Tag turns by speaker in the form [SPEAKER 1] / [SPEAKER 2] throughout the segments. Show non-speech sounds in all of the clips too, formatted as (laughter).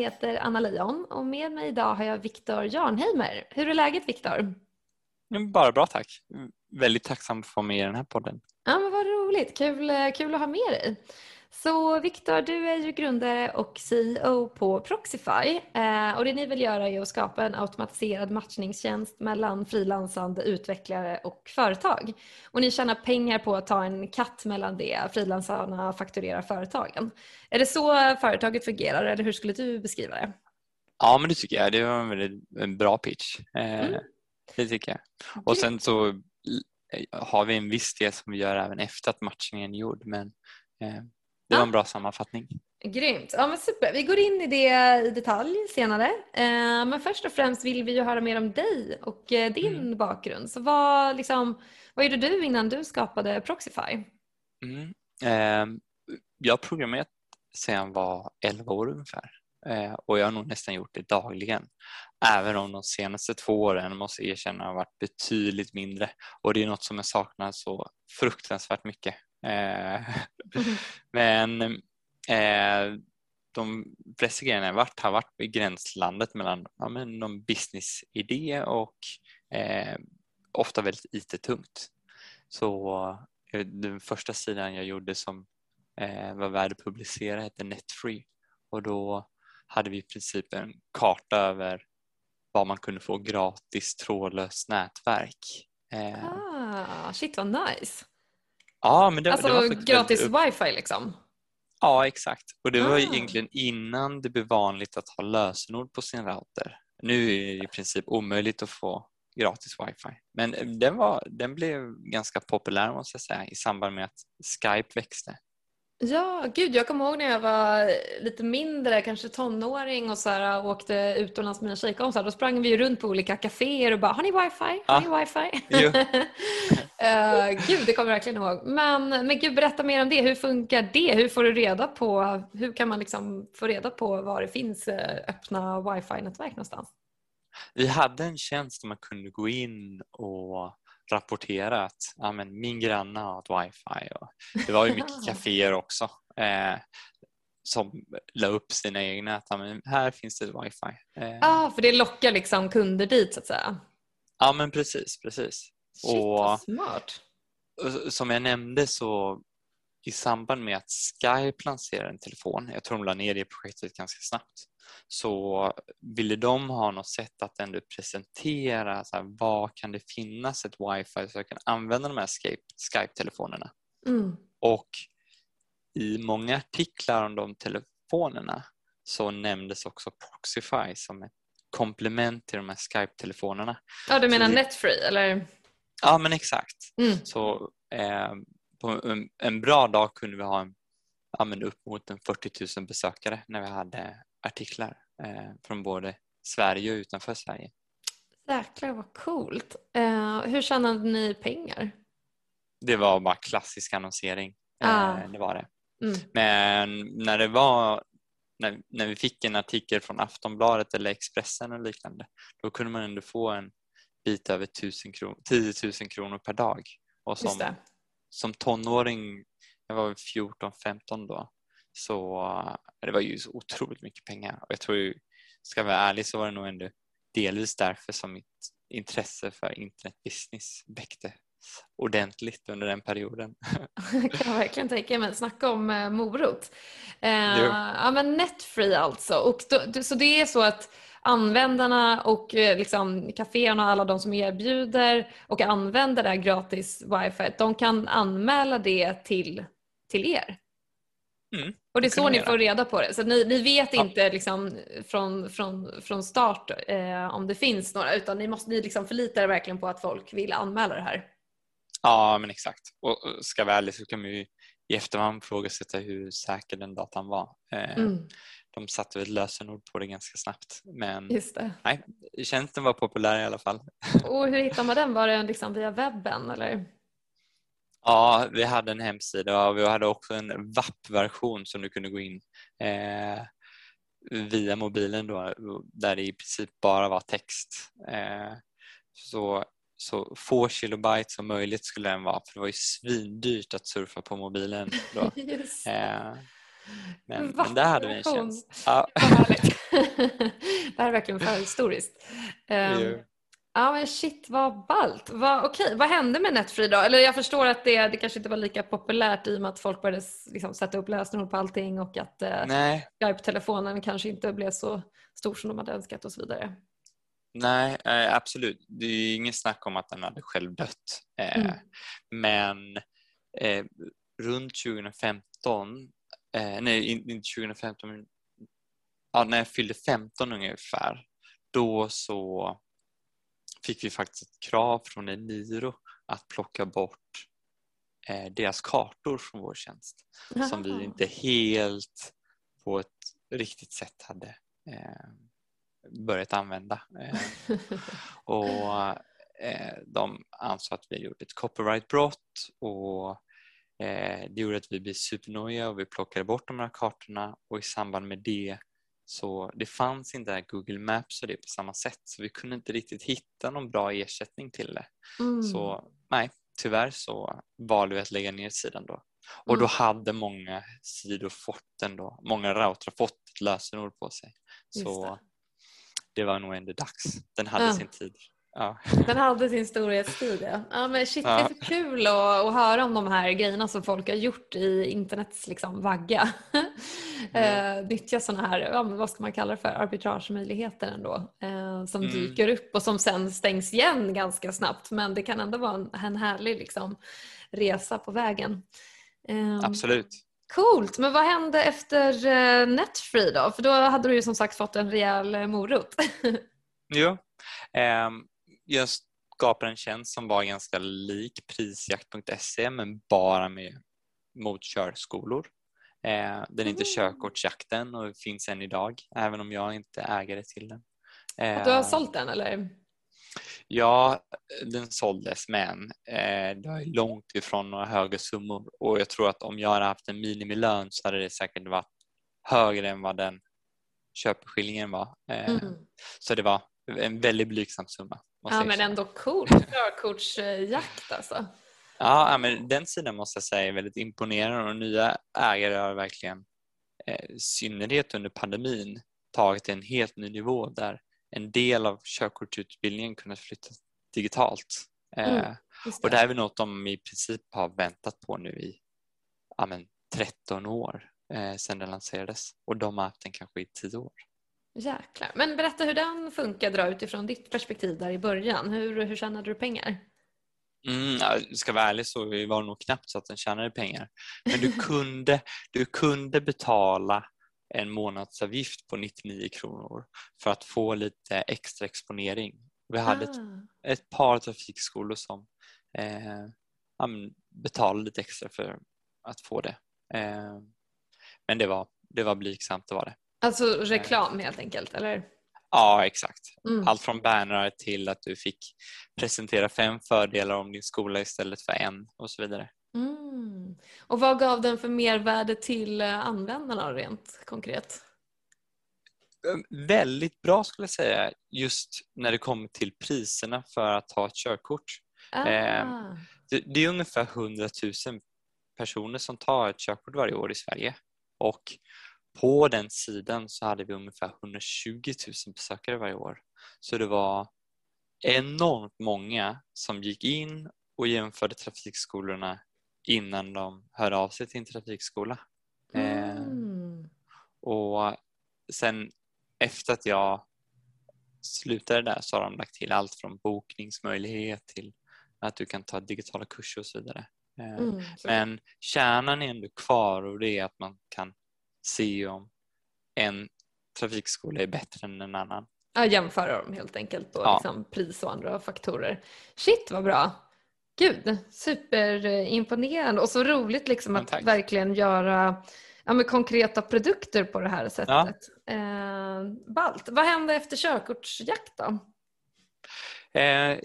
[SPEAKER 1] heter Anna Leon och med mig idag har jag Viktor Jarnheimer. Hur är läget Viktor?
[SPEAKER 2] Bara bra tack. Väldigt tacksam för att få med i den här podden.
[SPEAKER 1] Ja, men vad roligt. Kul, kul att ha med dig. Så Viktor, du är ju grundare och CEO på Proxify eh, och det ni vill göra är att skapa en automatiserad matchningstjänst mellan frilansande utvecklare och företag. Och ni tjänar pengar på att ta en katt mellan det frilansarna fakturerar företagen. Är det så företaget fungerar eller hur skulle du beskriva det?
[SPEAKER 2] Ja, men det tycker jag. Det var en väldigt bra pitch. Eh, mm. Det tycker jag. Och sen så har vi en viss del som vi gör även efter att matchningen är gjord men eh, det var en bra sammanfattning.
[SPEAKER 1] Grymt. Ja, men super. Vi går in i det i detalj senare. Eh, men först och främst vill vi ju höra mer om dig och eh, din mm. bakgrund. Så vad, liksom, vad gjorde du innan du skapade Proxify?
[SPEAKER 2] Mm. Eh, jag har programmerat sedan jag var 11 år ungefär och jag har nog nästan gjort det dagligen. Även om de senaste två åren måste erkänna har varit betydligt mindre och det är något som jag saknar så fruktansvärt mycket. Eh, (laughs) men eh, de flesta grejerna jag varit har varit i gränslandet mellan ja, men någon businessidé och eh, ofta väldigt IT-tungt. Så eh, den första sidan jag gjorde som eh, var värd att publicera hette Netfree och då hade vi i princip en karta över vad man kunde få gratis trådlöst nätverk.
[SPEAKER 1] Eh, ah, shit vad nice!
[SPEAKER 2] Ja, men det,
[SPEAKER 1] alltså
[SPEAKER 2] det var
[SPEAKER 1] gratis upp... wifi liksom?
[SPEAKER 2] Ja, exakt. Och det var ah. egentligen innan det blev vanligt att ha lösenord på sin router. Nu är det i princip omöjligt att få gratis wifi. Men den, var, den blev ganska populär måste jag säga i samband med att Skype växte.
[SPEAKER 1] Ja, gud jag kommer ihåg när jag var lite mindre, kanske tonåring och så här, åkte utomlands med mina tjejkompisar. Då sprang vi ju runt på olika kaféer och bara “Har ni wifi? Har ni wifi?” uh, (laughs) Gud, det kommer jag verkligen ihåg. Men, men gud, berätta mer om det. Hur funkar det? Hur får du reda på, hur kan man liksom få reda på var det finns eh, öppna wifi-nätverk någonstans?
[SPEAKER 2] Vi hade en tjänst där man kunde gå in och rapportera att ja, men min granne har ett wifi. Och det var ju mycket kaféer också eh, som la upp sina egna, att ja, men här finns det ett wifi.
[SPEAKER 1] Ja, eh, ah, för det lockar liksom kunder dit så att säga?
[SPEAKER 2] Ja, men precis. precis.
[SPEAKER 1] Shit, och, smart.
[SPEAKER 2] Som jag nämnde så i samband med att Skype lanserade en telefon, jag tror de la ner det projektet ganska snabbt, så ville de ha något sätt att ändå presentera så här, vad kan det finnas ett wifi så jag kan använda de här Skype-telefonerna. Mm. Och i många artiklar om de telefonerna så nämndes också Proxify som ett komplement till de här Skype-telefonerna.
[SPEAKER 1] Ja, du menar det... Netfree eller?
[SPEAKER 2] Ja, men exakt. Mm. Så eh, på en, en, bra dag kunde vi ha en, ja, upp mot en 40 000 besökare när vi hade artiklar eh, från både Sverige och utanför Sverige.
[SPEAKER 1] Jäklar vad coolt. Eh, hur tjänade ni pengar?
[SPEAKER 2] Det var bara klassisk annonsering. Eh, ah. det var det. Mm. Men när det var när, när vi fick en artikel från Aftonbladet eller Expressen och liknande då kunde man ändå få en bit över 1000 kronor, 10 000 kronor per dag. Och som, som tonåring, jag var 14-15 då, så det var ju så otroligt mycket pengar och jag tror ju, ska jag vara ärlig så var det nog ändå delvis därför som mitt intresse för internetbusiness väckte ordentligt under den perioden. (laughs)
[SPEAKER 1] kan jag verkligen tänka mig. Snacka om eh, morot. Eh, ja, men Netfree alltså. Och då, så det är så att användarna och eh, liksom, kaféerna och alla de som erbjuder och använder det här gratis wifi, de kan anmäla det till, till er? Mm, och det är så ni får reda på det. Så ni, ni vet ja. inte liksom från, från, från start eh, om det finns några utan ni, måste, ni liksom förlitar er verkligen på att folk vill anmäla det här.
[SPEAKER 2] Ja men exakt. Och ska vara ärlig så kan ju i efterhand ifrågasätta hur säker den datan var. Eh, mm. De satte ett lösenord på det ganska snabbt. Men
[SPEAKER 1] Just det.
[SPEAKER 2] Nej, tjänsten var populär i alla fall.
[SPEAKER 1] Och hur hittar man den? Var det liksom via webben eller?
[SPEAKER 2] Ja, vi hade en hemsida och vi hade också en WAP-version som du kunde gå in eh, via mobilen då, där det i princip bara var text. Eh, så, så få kilobyte som möjligt skulle den vara för det var ju svindyrt att surfa på mobilen. Då. (laughs)
[SPEAKER 1] Eh,
[SPEAKER 2] Men, men där hade vi en tjänst. Ja. (laughs)
[SPEAKER 1] det här är verkligen förhistoriskt. Um, (laughs) Ja men shit vad ballt. Vad, okay. vad hände med Netfree då? Eller jag förstår att det, det kanske inte var lika populärt i och med att folk började liksom, sätta upp lösenord på allting och att eh, Skype-telefonen kanske inte blev så stor som de hade önskat och så vidare.
[SPEAKER 2] Nej, eh, absolut. Det är ingen snack om att den hade själv dött. Eh, mm. Men eh, runt 2015, eh, nej inte 2015, men ja, när jag fyllde 15 ungefär, då så fick vi faktiskt ett krav från Eniro att plocka bort eh, deras kartor från vår tjänst Aha. som vi inte helt på ett riktigt sätt hade eh, börjat använda. Eh, (laughs) och eh, De ansåg att vi gjort ett copyrightbrott och eh, det gjorde att vi blev supernöjda och vi plockade bort de här kartorna och i samband med det så det fanns inte Google Maps och det på samma sätt så vi kunde inte riktigt hitta någon bra ersättning till det. Mm. Så nej, tyvärr så valde vi att lägga ner sidan då. Och mm. då hade många sidor fått ändå, många routrar fått ett lösenord på sig. Så det. det. var nog ändå dags. Den hade ja. sin tid. Ja.
[SPEAKER 1] Den hade sin storhetstid ja. ja men shit, ja. det är så kul att, att höra om de här grejerna som folk har gjort i internets liksom, vagga. (laughs) Mm. eh, nyttja sådana här, ja, vad ska man kalla det för, arbitragemöjligheter ändå. Eh, som mm. dyker upp och som sen stängs igen ganska snabbt. Men det kan ändå vara en, en härlig liksom, resa på vägen.
[SPEAKER 2] Eh, Absolut.
[SPEAKER 1] Coolt, men vad hände efter Netfree då? För då hade du ju som sagt fått en rejäl morot. (laughs)
[SPEAKER 2] jo, ehm, jag skapade en tjänst som var ganska lik prisjakt.se men bara med mot körskolor. Eh, den är inte mm. körkortsjakten och finns än idag även om jag inte ägare till den.
[SPEAKER 1] Eh, du har sålt den eller?
[SPEAKER 2] Ja, den såldes men eh, det är långt ifrån några höga summor och jag tror att om jag hade haft en minimilön så hade det säkert varit högre än vad den köpeskillingen var. Eh, mm. Så det var en väldigt blygsam summa.
[SPEAKER 1] Ja men ändå coolt, (laughs) körkortsjakt alltså.
[SPEAKER 2] Ja, men den sidan måste jag säga är väldigt imponerande och nya ägare har verkligen, eh, i synnerhet under pandemin, tagit en helt ny nivå där en del av körkortsutbildningen kunnat flytta digitalt. Eh, mm, det. Och det är väl något de i princip har väntat på nu i ja, men 13 år eh, sedan den lanserades och de har haft den kanske i 10 år.
[SPEAKER 1] Jäklar. Men berätta hur den funkade utifrån ditt perspektiv där i början. Hur, hur tjänade du pengar?
[SPEAKER 2] Mm, jag ska vara ärlig så var det nog knappt så att den tjänade pengar. Men du (laughs) kunde, du kunde betala en månadsavgift på 99 kronor för att få lite extra exponering. Vi hade ah. ett, ett, par trafikskolor som eh, betalade lite extra för att få det. Eh, men det var, det var blygsamt, det var det.
[SPEAKER 1] Alltså reklam helt enkelt, eller?
[SPEAKER 2] Ja, exakt. Mm. Allt från bannrar till att du fick presentera fem fördelar om din skola istället för en och så vidare.
[SPEAKER 1] Mm. Och vad gav den för mervärde till eh, användarna rent konkret?
[SPEAKER 2] Väldigt bra skulle jag säga just när det kommer till priserna för att ha ett körkort. Ah. Ehm, det är ungefär 100 000 personer som tar ett körkort varje år i Sverige och på den sidan så hade vi ungefär 120 000 besökare varje år. Så det var enormt många som gick in och jämförde trafikskolorna innan de hörde av sig till en trafikskola. Mm. Eh, och sen efter att jag slutade där så har de lagt till allt från bokningsmöjlighet till att du kan ta digitala kurser och så vidare. Eh, mm. Men kärnan är ändå kvar och det är att man kan se om en trafikskola är bättre än en annan.
[SPEAKER 1] Ja, jämföra dem helt enkelt och ja. liksom pris och andra faktorer. Shit vad bra! Gud, superimponerande och så roligt liksom att Tack. verkligen göra ja, konkreta produkter på det här sättet. Ja. Eh, ballt. Vad hände efter körkortsjakt då?
[SPEAKER 2] Eh,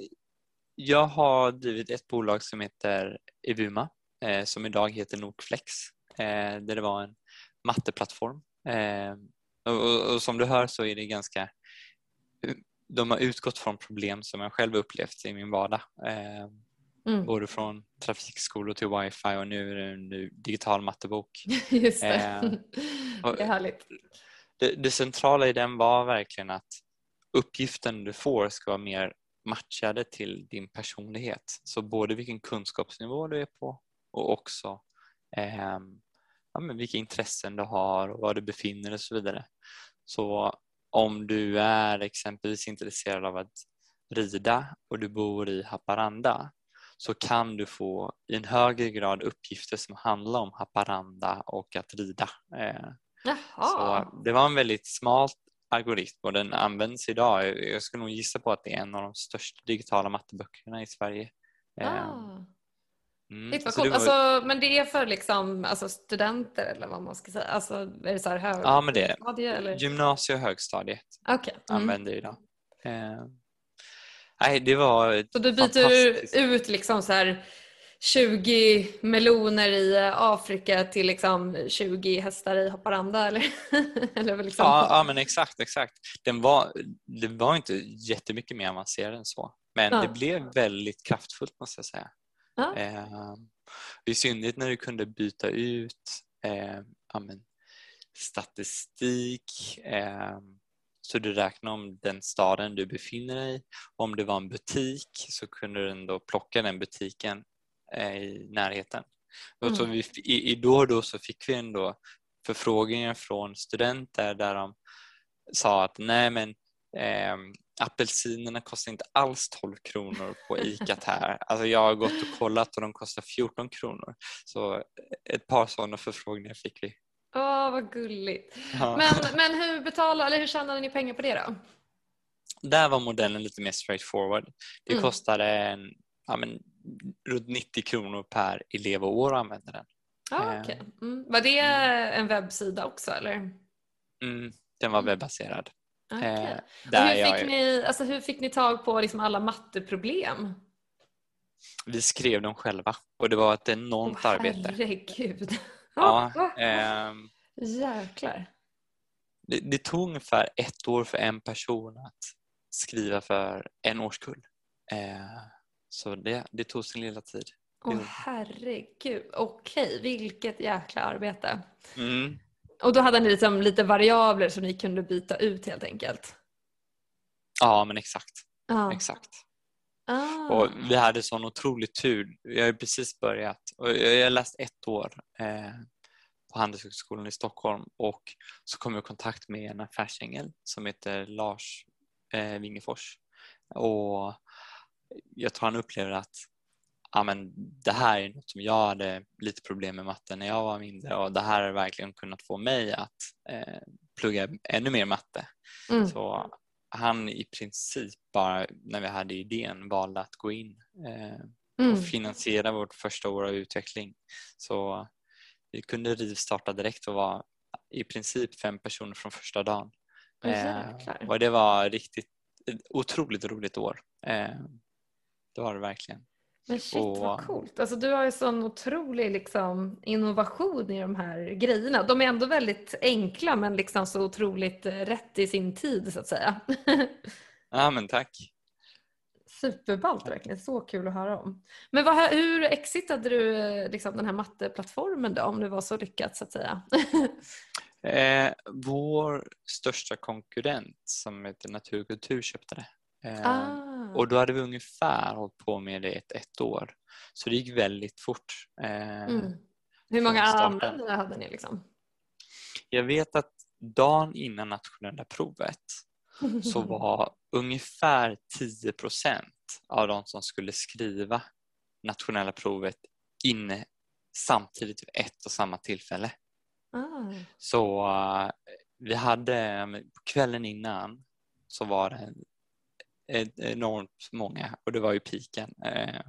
[SPEAKER 2] jag har drivit ett bolag som heter Evuma eh, som idag heter Nokflex. Eh, där det var en matteplattform. Eh, och, och, som du hör så är det ganska de har utgått från problem som jag själv upplevt i min vardag. Eh, Mm. Både från trafikskolor till wifi och nu är det en digital mattebok. (laughs)
[SPEAKER 1] Just det. Eh, (laughs) det är härligt.
[SPEAKER 2] Det, det, centrala i den var verkligen att uppgiften du får ska vara mer matchade till din personlighet. Så både vilken kunskapsnivå du är på och också eh, ja, men vilka intressen du har och var du befinner dig och så vidare. Så om du är exempelvis intresserad av att rida och du bor i Haparanda så kan du få i en högre grad uppgifter som handlar om Haparanda och att rida. Eh, så det var en väldigt smalt algoritm och den används idag. Jag skulle nog gissa på att det är en av de största digitala matteböckerna i Sverige.
[SPEAKER 1] Eh, ah. Mm. Det var coolt. Var... Alltså, men det är för liksom, alltså, studenter eller vad man ska säga? Alltså, är det så här hög...
[SPEAKER 2] Ja, men det är gymnasie och högstadiet
[SPEAKER 1] okay. mm.
[SPEAKER 2] använder idag. Eh, nej, det var
[SPEAKER 1] Så du byter ut liksom så här 20 meloner i Afrika till liksom 20 hästar i Haparanda eller? (laughs) eller liksom...
[SPEAKER 2] ja, ja, men exakt, exakt. Den var, det var inte jättemycket mer avancerad än så. Men ja. det blev väldigt kraftfullt måste jag säga. Ja. Eh, I synnerhet när du kunde byta ut eh, amen, statistik eh, så du räknar om den staden du befinner dig i. Om det var en butik så kunde du då plocka den butiken eh, i närheten. Mm. Så vi, i, i då och då så fick vi ändå förfrågningar från studenter där de sa att nej men eh, apelsinerna kostar inte alls 12 kronor på ICAt här. Alltså jag har gått och kollat och de kostar 14 kronor. Så ett par sådana förfrågningar fick vi.
[SPEAKER 1] Åh, vad gulligt. Ja. Men, men hur betalade, eller hur tjänade ni pengar på det då?
[SPEAKER 2] Där var modellen lite mer straightforward. Det mm. kostade en, ja, men, runt 90 kronor per elev och år att använda den.
[SPEAKER 1] Ah, okay. mm. Var det mm. en webbsida också eller?
[SPEAKER 2] Mm, den var mm. webbaserad.
[SPEAKER 1] Okay. Eh, hur, fick ni, alltså, hur fick ni tag på liksom alla matteproblem?
[SPEAKER 2] Vi skrev dem själva och det var ett enormt oh, arbete.
[SPEAKER 1] Herregud. (laughs)
[SPEAKER 2] Ja, (laughs) eh,
[SPEAKER 1] Jäklar.
[SPEAKER 2] Det, det, tog ungefär ett år för en person att skriva för en årskull. Eh, så det, det tog sin lilla tid.
[SPEAKER 1] Åh oh, herregud, okej, vilket jäkla arbete.
[SPEAKER 2] Mm.
[SPEAKER 1] Och då hade ni liksom lite variabler som ni kunde byta ut helt enkelt?
[SPEAKER 2] Ja, men exakt.
[SPEAKER 1] Ah.
[SPEAKER 2] exakt.
[SPEAKER 1] Ah.
[SPEAKER 2] Och vi hade sån otrolig tur. Jag har precis börjat och jag har läst ett år eh, på Handelshögskolan i Stockholm och så kom jag i kontakt med en affärsängel som heter Lars eh, Wingefors. Och jag tror han upplever att ja, men det här är något som jag hade lite problem med matte när jag var mindre och det här har verkligen kunnat få mig att eh, plugga ännu mer matte. Mm. Så han i princip bara när vi hade idén valde att gå in eh, mm. och finansiera vårt första år av utveckling. Så vi kunde rivstarta direkt och vara i princip fem personer från första dagen.
[SPEAKER 1] Eh,
[SPEAKER 2] och det var riktigt otroligt roligt år. Eh, det var det verkligen.
[SPEAKER 1] Men shit och... vad coolt. Alltså, du har ju sån otrolig liksom, innovation i de här grejerna. De är ändå väldigt enkla men liksom så otroligt eh, rätt i sin tid så att säga. (laughs)
[SPEAKER 2] ja men tack.
[SPEAKER 1] Superballt verkligen, så kul att höra om. Men vad, hur exitade du eh, liksom, den här matteplattformen då om det var så lyckat så att säga? (laughs)
[SPEAKER 2] eh, vår största konkurrent som heter Naturkultur köpte det. Eh,
[SPEAKER 1] ah.
[SPEAKER 2] Och då hade vi ungefär hållit på med det ett, ett år. Så det gick väldigt fort.
[SPEAKER 1] Eh, mm. Hur många användare hade ni? Liksom?
[SPEAKER 2] Jag vet att dagen innan nationella provet (laughs) så var ungefär 10 procent av de som skulle skriva nationella provet inne samtidigt vid ett och samma tillfälle.
[SPEAKER 1] Ah.
[SPEAKER 2] Så uh, vi hade på kvällen innan så var det enormt många och det var ju piken. Eh,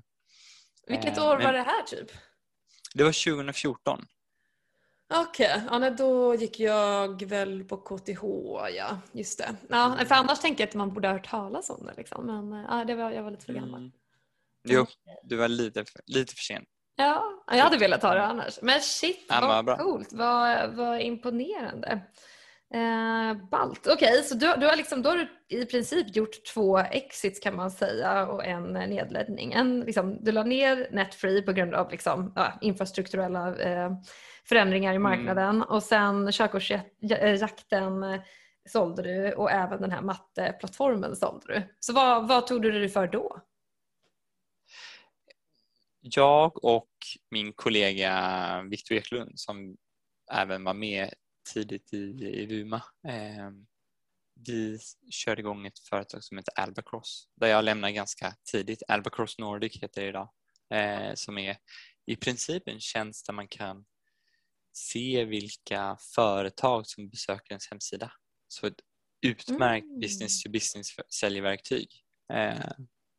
[SPEAKER 1] Vilket år var det här typ?
[SPEAKER 2] Det var 2014.
[SPEAKER 1] Okej, okay. ja, då gick jag väl på KTH, ja. Just det. Ja, för annars tänker jag att man borde ha hört talas om det. Liksom. Men ja, det var, jag var lite för gammal. Mm.
[SPEAKER 2] Jo, du var lite för, lite för sen.
[SPEAKER 1] Ja, jag hade velat ha det annars. Men shit, vad, vad coolt. Vad, vad imponerande. Eh, Balt. Okej, okay, så du, du, har liksom, då har du i princip gjort två exits kan man säga och en nedläggning. En, liksom, du la ner Netfree på grund av liksom, ja, infrastrukturella eh, förändringar i mm. marknaden mm. och sen körkortsjakten eh, sålde du och även den här matteplattformen sålde du. Så vad, vad tog du dig för då?
[SPEAKER 2] Jag och min kollega Viktor Eklund som även var med tidigt i, i Vuma. Eh, vi körde igång ett företag som heter Albacross där jag lämnade ganska tidigt. Albacross Nordic heter det idag eh, som är i princip en tjänst där man kan se vilka företag som besöker ens hemsida. Så ett utmärkt mm. business to business säljverktyg. Eh,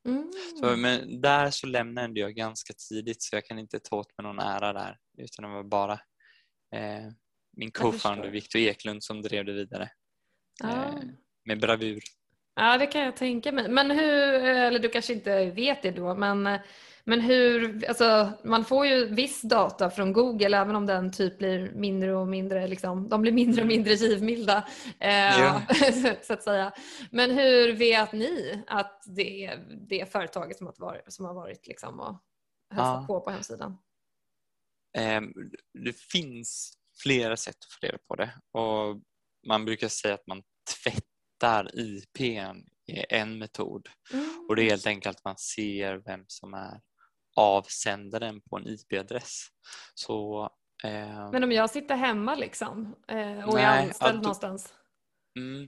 [SPEAKER 2] mm. så, men där så lämnade jag ganska tidigt så jag kan inte ta åt mig någon ära där utan det var bara eh, min co-founder Viktor Eklund som drev det vidare ja. eh, med bravur.
[SPEAKER 1] Ja, det kan jag tänka mig. Men hur, eller du kanske inte vet det då, men, men hur, alltså man får ju viss data från Google även om den typ blir mindre och mindre, liksom, de blir mindre och mindre givmilda eh, ja. (laughs) så att säga. Men hur vet ni att det är det företaget som har varit, som har varit liksom och hälsat ja. på på hemsidan?
[SPEAKER 2] Eh, det finns flera sätt att få reda på det och man brukar säga att man tvättar IPn är en metod mm. och det är helt enkelt att man ser vem som är avsändaren på en IP-adress. Så,
[SPEAKER 1] eh, Men om jag sitter hemma liksom eh, och nej, är anställd då, någonstans?
[SPEAKER 2] Mm,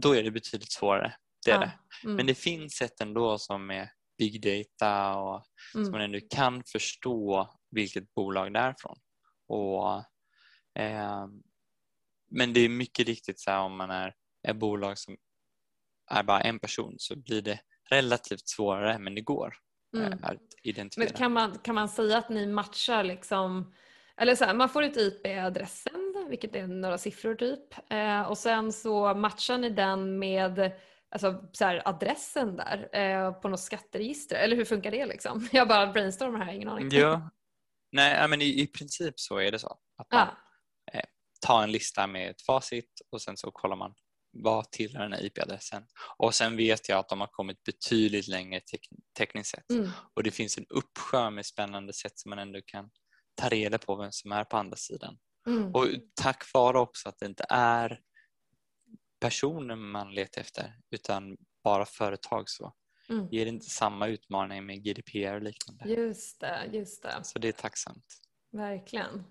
[SPEAKER 2] då är det betydligt svårare. Det är ja, det. Mm. Men det finns sätt ändå som är big data och mm. som man ändå kan förstå vilket bolag det är från. Och Eh, men det är mycket riktigt så här om man är ett bolag som är bara en person så blir det relativt svårare men det går eh, mm. att identifiera.
[SPEAKER 1] Men kan, man, kan man säga att ni matchar liksom eller så här, man får ut IP-adressen, vilket är några siffror typ. Eh, och sen så matchar ni den med alltså, så här, adressen där eh, på något skatteregister. Eller hur funkar det liksom? (laughs) Jag bara brainstormar här, ingen aning.
[SPEAKER 2] Ja. Nej, men i, i princip så är det så. Att man, ja ta en lista med ett facit och sen så kollar man vad tillhör den här IP-adressen. Och sen vet jag att de har kommit betydligt längre tek tekniskt sett. Mm. Och det finns en uppsjö med spännande sätt som man ändå kan ta reda på vem som är på andra sidan. Mm. Och tack vare också att det inte är personer man letar efter utan bara företag så mm. ger det inte samma utmaning med GDPR och liknande.
[SPEAKER 1] Just det, just det.
[SPEAKER 2] Så det är tacksamt.
[SPEAKER 1] Verkligen.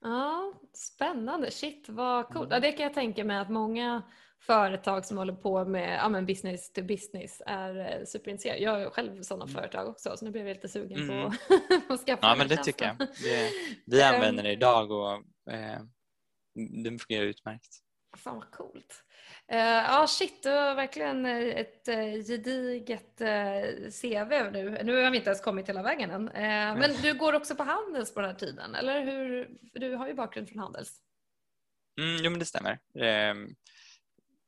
[SPEAKER 1] Ja, Spännande, shit vad coolt. Mm. Ja, det kan jag tänka mig att många företag som håller på med ja, men business to business är eh, superintresserade. Jag har själv sådana mm. företag också så nu blev jag lite sugen mm. (laughs) på att skaffa
[SPEAKER 2] Ja men det tjänsten. tycker jag. Det, vi (laughs) använder det idag och eh, det fungerar utmärkt.
[SPEAKER 1] Fan vad coolt. Uh, ja shit, du har verkligen ett uh, gediget uh, CV nu. Nu har vi inte ens kommit hela vägen än. Uh, men du går också på Handels på den här tiden, eller hur? Du har ju bakgrund från Handels.
[SPEAKER 2] Mm, jo men det stämmer. Uh,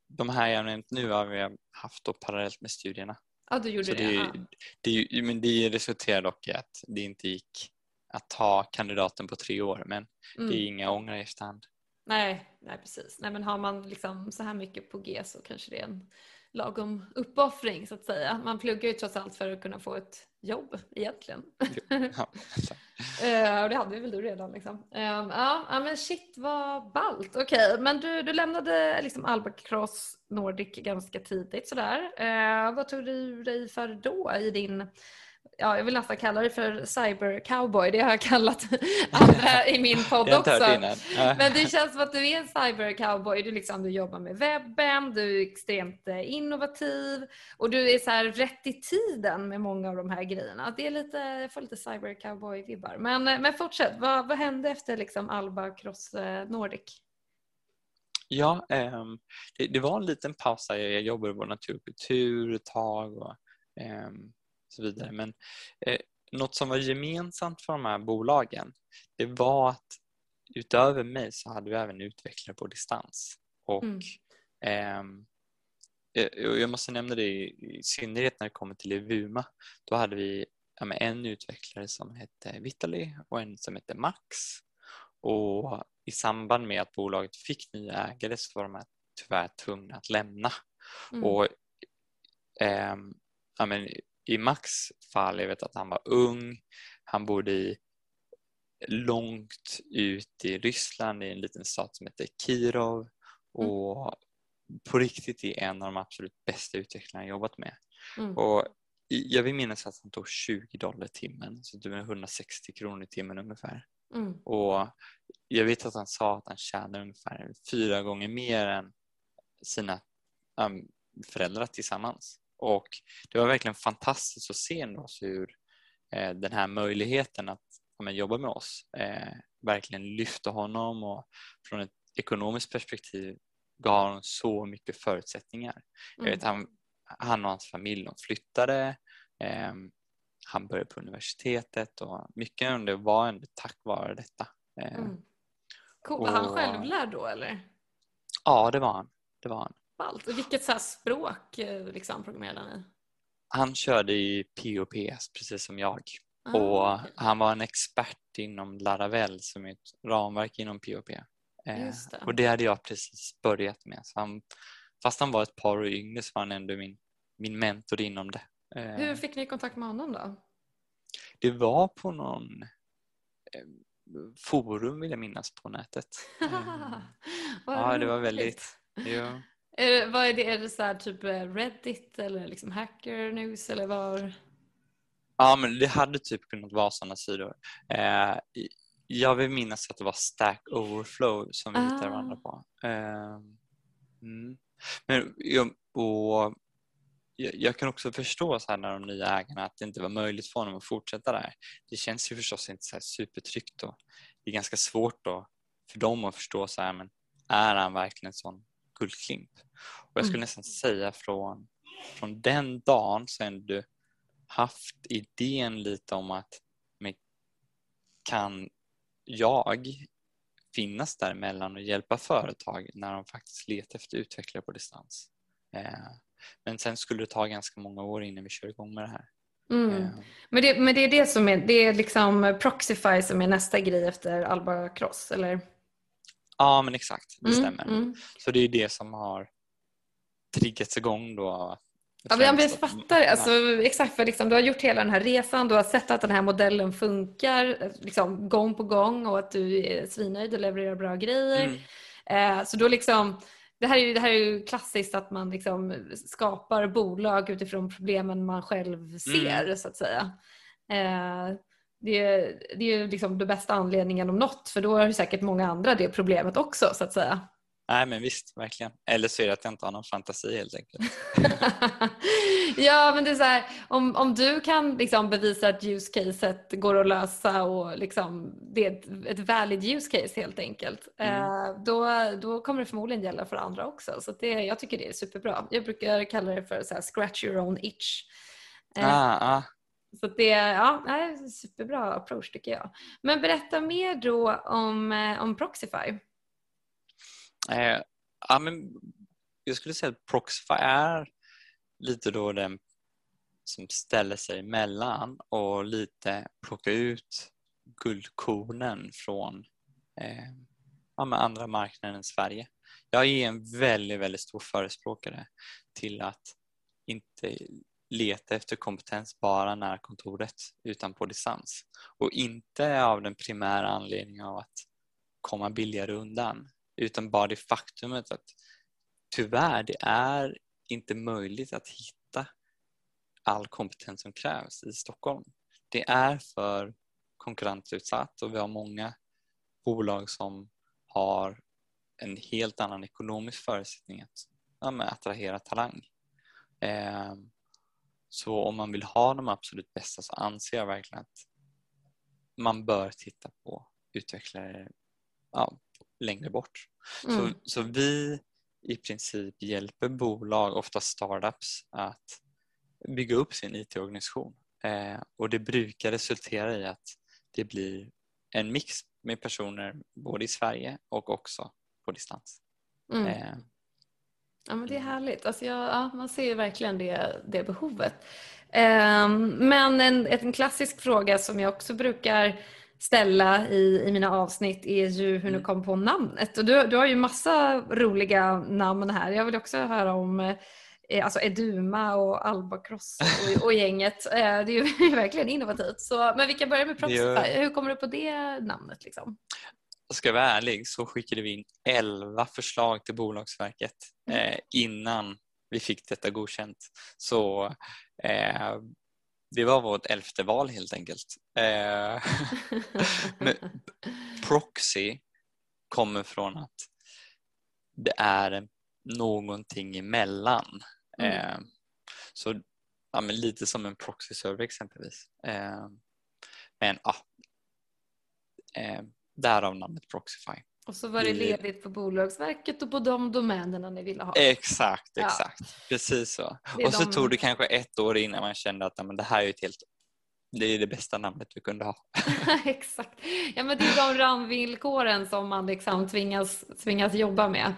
[SPEAKER 2] de här jag nämnt nu har vi haft då parallellt med studierna.
[SPEAKER 1] Ja, du gjorde Så det.
[SPEAKER 2] Det, det, det, men det resulterade dock i att det inte gick att ta kandidaten på tre år men mm. det är inga ångrar i efterhand.
[SPEAKER 1] Nej, nej precis. Nej, men har man liksom så här mycket på G så kanske det är en lagom uppoffring så att säga. Man pluggar ju trots allt för att kunna få ett jobb egentligen. Ja. (laughs) uh, och det hade väl du redan liksom. Um, ja, men shit vad ballt. Okej, okay. men du, du lämnade liksom Albacross Nordic ganska tidigt sådär. Uh, vad tog du dig för då i din ja, jag vill nästan kalla det för cybercowboy. Det har jag kallat (laughs) andra i min podd också. Men det känns som att du är en cybercowboy. Du, liksom, du jobbar med webben, du är extremt eh, innovativ och du är så här rätt i tiden med många av de här grejerna. Det är lite, jag får lite cybercowboy-vibbar. Men, eh, men fortsätt, vad, vad hände efter liksom Alba Cross eh, Nordic?
[SPEAKER 2] Ja, eh, det, det, var en liten paus där jag jobbade på natur och kultur ett tag. Och, eh, så vidare. Men eh, något som var gemensamt för de här bolagen det var att utöver mig så hade vi även utvecklare på distans. Och mm. Ehm, eh, jag måste nämna det i synnerhet när det kommer till Evuma. Då hade vi ja, en utvecklare som hette Vitali och en som hette Max. Och i samband med att bolaget fick nya ägare så var de tyvärr tvungna att lämna. Mm. Och eh, ja, men, I Max fall, jag vet att han var ung, han bodde i långt ut i Ryssland i en liten stad som heter Kirov mm. och mm. på riktigt är en av de absolut bästa utvecklarna jag jobbat med. Mm. Och jag vill minnas att han tog 20 dollar i timmen, så det är 160 kronor i timmen ungefär. Mm. Och jag vet att han sa att han tjänar ungefär fyra gånger mer än sina um, föräldrar tillsammans. Och det var verkligen fantastiskt att se ändå hur eh, den här möjligheten att ja, jobba med oss eh, verkligen lyfte honom och från ett ekonomiskt perspektiv gav honom så mycket förutsättningar. Mm. Jag vet, han, han och hans familj de flyttade, eh, han började på universitetet och mycket av det var ändå tack vare detta.
[SPEAKER 1] Eh, mm. Cool. Var han självlärd då eller?
[SPEAKER 2] Ja, det var han. Det var han.
[SPEAKER 1] Ballt. Vilket så språk eh, liksom, programmerade han i?
[SPEAKER 2] Han körde i POPS precis som jag. Ah, och okay. Han var en expert inom Laravel som är ett ramverk inom POP. Eh, det. Och det hade jag precis börjat med. Så han, fast han var ett par år yngre så var han ändå min, min mentor inom det.
[SPEAKER 1] Eh, Hur fick ni kontakt med honom då?
[SPEAKER 2] Det var på någon eh, forum vill jag minnas på nätet. (laughs) ja, det var väldigt... Ja.
[SPEAKER 1] Är, vad är det? Är det så här, typ Reddit eller liksom Hacker News eller var?
[SPEAKER 2] Ja, men det hade typ kunnat vara sådana sidor. Eh, jag vill minnas att det var Stack Overflow som vi ah. hittade varandra på. Eh, mm. Men och jag, jag, kan också förstå så här när de nya ägarna att det inte var möjligt för honom att fortsätta där. Det känns ju förstås inte så här supertryggt och det är ganska svårt då för dem att förstå så här, men är han verkligen en sån guldklimp? Och jag skulle mm. nästan säga från, från den dagen är du haft idén lite om att men, kan jag finnas däremellan och hjälpa företag när de faktiskt letar efter utvecklare på distans. Eh, men sen skulle det ta ganska många år innan vi kör igång med det här.
[SPEAKER 1] Mm. Eh. Men, det, men det är det som är, det är liksom Proxify som är nästa grej efter Alba Cross eller?
[SPEAKER 2] Ja men exakt, det mm, stämmer. Mm. Så det är det som har triggats igång då
[SPEAKER 1] Ja, men jag fattar alltså, exakt för liksom, du har gjort hela den här resan, du har sett att den här modellen funkar liksom, gång på gång och att du är svinnöjd och levererar bra grejer. Mm. Eh, så då liksom, det här, är det här är ju klassiskt att man liksom skapar bolag utifrån problemen man själv ser mm. så att säga. Eh, det, är, det är ju liksom den bästa anledningen om något för då har ju säkert många andra det problemet också så att säga.
[SPEAKER 2] Nej men visst, verkligen. Eller så är det att jag inte har någon fantasi helt enkelt. (laughs)
[SPEAKER 1] ja men det är så här, om, om du kan liksom bevisa att use går att lösa och liksom, det är ett, ett valid use case helt enkelt. Mm. Eh, då, då kommer det förmodligen gälla för andra också. Så det, jag tycker det är superbra. Jag brukar kalla det för så här, scratch your own itch.
[SPEAKER 2] Eh, ah, ah.
[SPEAKER 1] Så det är en superbra approach tycker jag. Men berätta mer då om, eh, om Proxify.
[SPEAKER 2] Eh, ja, men jag skulle säga att Proxify är lite då den som ställer sig emellan och lite plockar ut guldkornen från eh, ja, med andra marknader än Sverige. Jag är en väldigt, väldigt stor förespråkare till att inte leta efter kompetens bara nära kontoret utan på distans och inte av den primära anledningen av att komma billigare undan utan bara det faktumet att tyvärr, det är inte möjligt att hitta all kompetens som krävs i Stockholm. Det är för konkurrensutsatt och vi har många bolag som har en helt annan ekonomisk förutsättning att ja, attrahera talang. Eh, så om man vill ha de absolut bästa så anser jag verkligen att man bör titta på utvecklare ja, längre bort. Mm. Så, så vi i princip hjälper bolag, ofta startups, att bygga upp sin IT-organisation. Eh, och det brukar resultera i att det blir en mix med personer både i Sverige och också på distans. Mm. Eh.
[SPEAKER 1] Ja, men det är härligt. Alltså jag, ja, man ser verkligen det, det behovet. Eh, men en, en klassisk fråga som jag också brukar ställa i, i mina avsnitt är ju hur ni mm. kom på namnet. Och du, du har ju massa roliga namn här. Jag vill också höra om eh, alltså Eduma och Albacross och, och (laughs) gänget. Eh, det är ju (laughs) verkligen innovativt. Så, men vi kan börja med Proxify. Hur kommer du på det namnet? Liksom?
[SPEAKER 2] Ska jag vara ärlig så skickade vi in 11 förslag till Bolagsverket mm. eh, innan vi fick detta godkänt. Så eh, det var vårt elfte val helt enkelt. Eh, (laughs) proxy kommer från att det är någonting emellan. Mm. Eh, så ja, lite som en proxy-server exempelvis. Eh, men ja, eh, därav namnet Proxify.
[SPEAKER 1] Och så var det ledigt på Bolagsverket och på de domänerna ni ville ha.
[SPEAKER 2] Exakt, exakt. Ja. Precis så. Och så de... tog det kanske ett år innan man kände att men det här är ett helt det är det bästa namnet vi kunde ha. (laughs)
[SPEAKER 1] Exakt. Ja, men det är de ramvillkoren som man liksom tvingas, tvingas jobba med.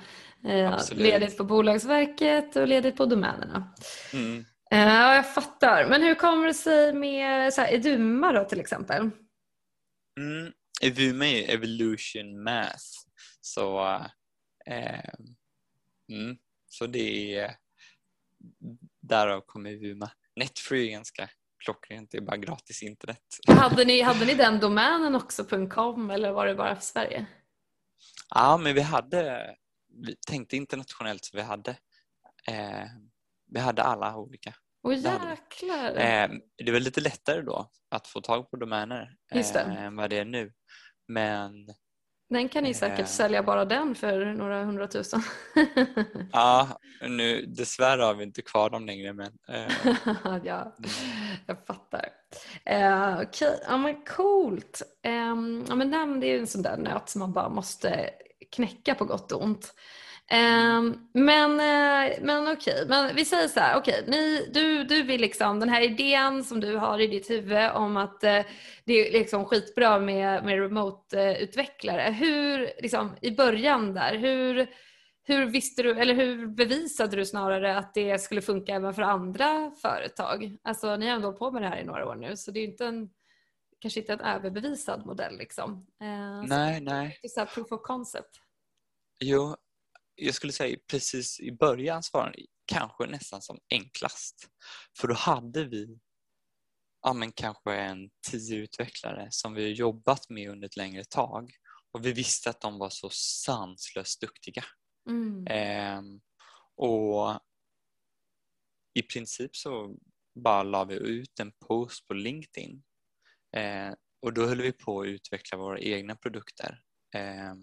[SPEAKER 1] Eh, ledigt på Bolagsverket och ledigt på domänerna. Mm. Eh, ja, jag fattar. Men hur kommer det sig med så här, Eduma då till exempel?
[SPEAKER 2] Mm. Evuma är evolution math. Så, eh, mm, så det är därav kommer Evuma. Netfree är ganska klockrent, det är bara gratis internet.
[SPEAKER 1] Hade ni, hade ni den domänen också, .com, eller var det bara för Sverige?
[SPEAKER 2] Ja, men vi hade, vi tänkte internationellt så vi hade, eh, vi hade alla olika.
[SPEAKER 1] Åh jäklar!
[SPEAKER 2] Eh, det var lite lättare då att få tag på domäner eh, än vad det är nu. Men
[SPEAKER 1] den kan ni säkert eh, sälja bara den för några hundratusen. (laughs)
[SPEAKER 2] ja, nu dessvärre har vi inte kvar dem längre men. Eh, (laughs)
[SPEAKER 1] ja, jag fattar. Eh, Okej, okay. ja men coolt. Eh, ja, men den, är ju en sån där nöt som man bara måste knäcka på gott och ont. Um, men uh, men okej, men vi säger så här, okay, ni, du, du vill liksom, den här idén som du har i ditt huvud om att uh, det är liksom skitbra med, med remote-utvecklare. Hur, liksom, i början där, hur, hur visste du, eller hur bevisade du snarare att det skulle funka även för andra företag? Alltså ni har ändå på med det här i några år nu så det är inte en, kanske inte en överbevisad modell liksom.
[SPEAKER 2] nej, nej.
[SPEAKER 1] Det är så proof of concept.
[SPEAKER 2] Jo, jag skulle säga precis i början så var den kanske nästan som enklast. För då hade vi ja, men kanske en tio utvecklare som vi jobbat med under ett längre tag och vi visste att de var så sanslöst duktiga. Mm. Eh, och i princip så bara la vi ut en post på LinkedIn eh, och då höll vi på att utveckla våra egna produkter. Eh,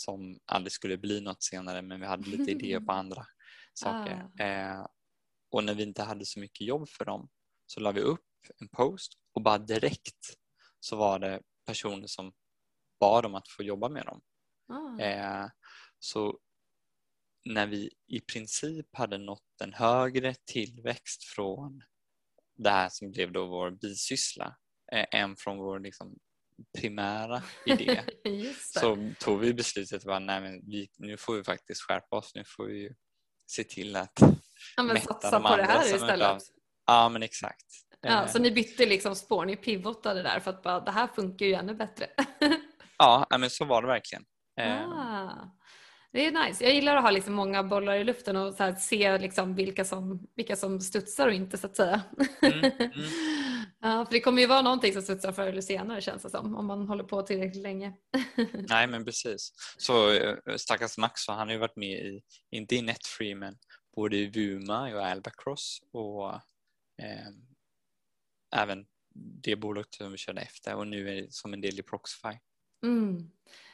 [SPEAKER 2] som aldrig skulle bli något senare men vi hade lite idéer på (laughs) andra saker. Ah. Eh, och när vi inte hade så mycket jobb för dem så la vi upp en post och bara direkt så var det personer som bad om att få jobba med dem. Ah. Eh, så när vi i princip hade nått en högre tillväxt från det här som blev då vår bisyssla eh, än från vår liksom, primära idé (laughs) (laughs) så tog vi beslutet att nu får vi faktiskt skärpa oss. Nu får vi se till att
[SPEAKER 1] ja, men satsa de på det här istället. Av...
[SPEAKER 2] Ja men exakt.
[SPEAKER 1] Ja, så ni bytte liksom spår, ni pivotade där för att bara, det här funkar ju ännu bättre. (laughs)
[SPEAKER 2] ja men så var det verkligen.
[SPEAKER 1] Ah. Det är nice. Jag gillar att ha liksom många bollar i luften och så se liksom vilka, som, vilka som studsar och inte så att säga. Mm, mm. (laughs) ja, för det kommer ju vara någonting som studsar förr eller senare känns det som om man håller på tillräckligt länge. (laughs)
[SPEAKER 2] Nej men precis. Så eh, stackars Max han har ju varit med i, inte i Netfree men både i Vuma och Albacross och eh, även det bolaget som vi körde efter och nu är det som en del i Proxify.
[SPEAKER 1] Mm.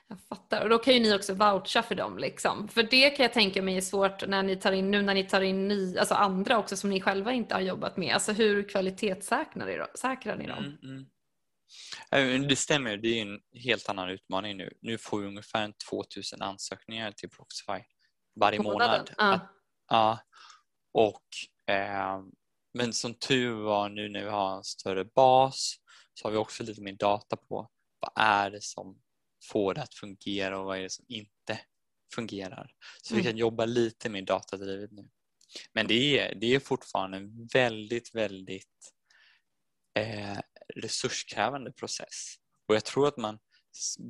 [SPEAKER 1] Jag fattar. Och då kan ju ni också voucha för dem. Liksom. För det kan jag tänka mig är svårt när ni tar in, nu när ni tar in ny, alltså andra också som ni själva inte har jobbat med. Alltså hur kvalitetssäkrar ni, säkrar ni dem? Mm,
[SPEAKER 2] mm. Det stämmer, det är en helt annan utmaning nu. Nu får vi ungefär 2000 ansökningar till Proxify varje månad.
[SPEAKER 1] Ja.
[SPEAKER 2] ja. Och, eh, men som tur var nu när vi har en större bas så har vi också lite mer data på vad är det som få det att fungera och vad är det som inte fungerar. Så mm. vi kan jobba lite mer datadrivet nu. Men det är, det är fortfarande en väldigt, väldigt eh, resurskrävande process Och jag tror att man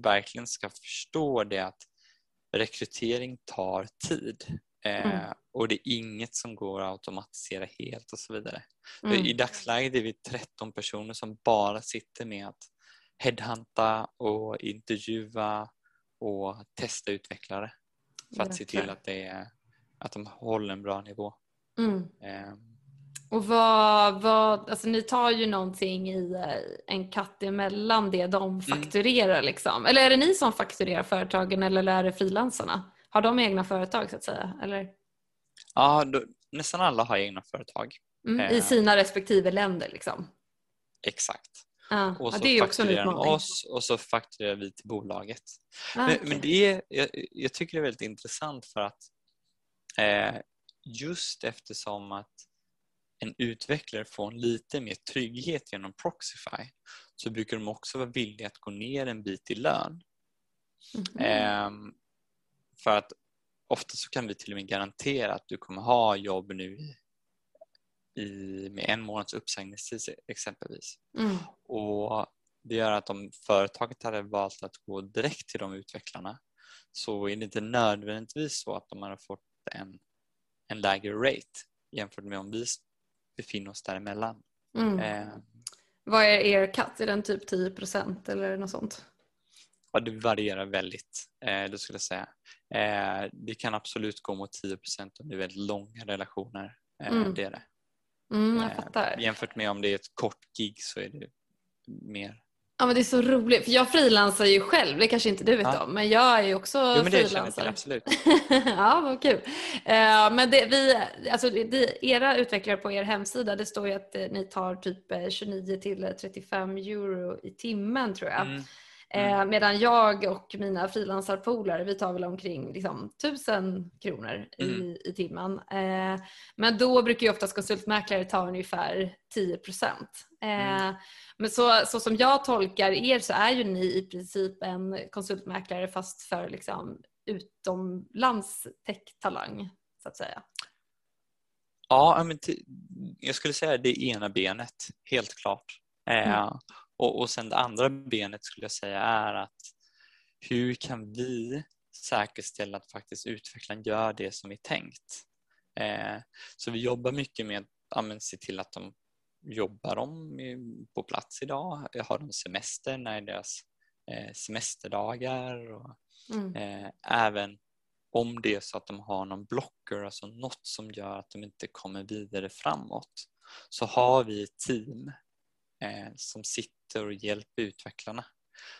[SPEAKER 2] verkligen ska förstå det att rekrytering tar tid. Eh, mm. och det är inget som går att automatisera helt och så vidare. Mm. I dagsläget är vi 13 personer som bara sitter med att headhunta och intervjua och testa utvecklare för att se till att, det är, att de håller en bra nivå.
[SPEAKER 1] Mm. Eh. Och vad, vad, alltså ni tar ju någonting i eh, en katt emellan det de mm. fakturerar mm. liksom. Eller är det ni som fakturerar företagen eller är det frilansarna? Har de egna företag så att säga? Eller?
[SPEAKER 2] Ja, då, nästan alla har egna företag.
[SPEAKER 1] Mm, I eh. sina respektive länder liksom?
[SPEAKER 2] Exakt.
[SPEAKER 1] Ah,
[SPEAKER 2] och så
[SPEAKER 1] ja, fakturerar
[SPEAKER 2] de oss och så fakturerar vi till bolaget. Ah, men, okay. men, det är, jag, jag, tycker det är väldigt intressant för att eh, just eftersom att en utvecklare får en lite mer trygghet genom Proxify så brukar de också vara villiga att gå ner en bit i lön. Mm. Eh, för att ofta så kan vi till och med garantera att du kommer ha jobb nu i, i med en månads uppsägningstid exempelvis.
[SPEAKER 1] Mm.
[SPEAKER 2] Och Det gör att om företaget hade valt att gå direkt till de utvecklarna så är det inte nödvändigtvis så att de hade fått en, en lägre rate jämfört med om vi befinner oss däremellan.
[SPEAKER 1] Mm. Eh, Vad är er cut? Är den typ 10% eller något sånt?
[SPEAKER 2] Ja, det varierar väldigt, eh, det skulle jag säga. Eh, det kan absolut gå mot 10% om det är väldigt långa relationer. Eh, mm. Det är det.
[SPEAKER 1] Mm, jag fattar.
[SPEAKER 2] Jämfört med om det är ett kort gig så är det mer
[SPEAKER 1] Ja men det är så roligt för jag frilansar ju själv, det kanske inte du vet ja. om men jag är ju också
[SPEAKER 2] jo, men
[SPEAKER 1] det frilansare.
[SPEAKER 2] absolut. (laughs)
[SPEAKER 1] ja vad kul. Uh, men det, vi, alltså det, era utvecklare på er hemsida det står ju att ni tar typ 29 till 35 euro i timmen tror jag. Mm. Mm. Eh, medan jag och mina frilansarpolare vi tar väl omkring liksom, 1000 kronor i, mm. i timmen. Eh, men då brukar ju oftast konsultmäklare ta ungefär 10 procent. Eh, mm. Men så, så som jag tolkar er så är ju ni i princip en konsultmäklare fast för liksom, utomlands tech-talang så att säga.
[SPEAKER 2] Ja, men jag skulle säga det ena benet, helt klart. Mm. Och, och sen det andra benet skulle jag säga är att hur kan vi säkerställa att faktiskt utvecklaren gör det som är tänkt? Eh, så vi jobbar mycket med att se till att de jobbar de på plats idag? Har de semester? När är deras eh, semesterdagar? Och, mm. eh, även om det är så att de har någon blocker, alltså något som gör att de inte kommer vidare framåt, så har vi ett team som sitter och hjälper utvecklarna.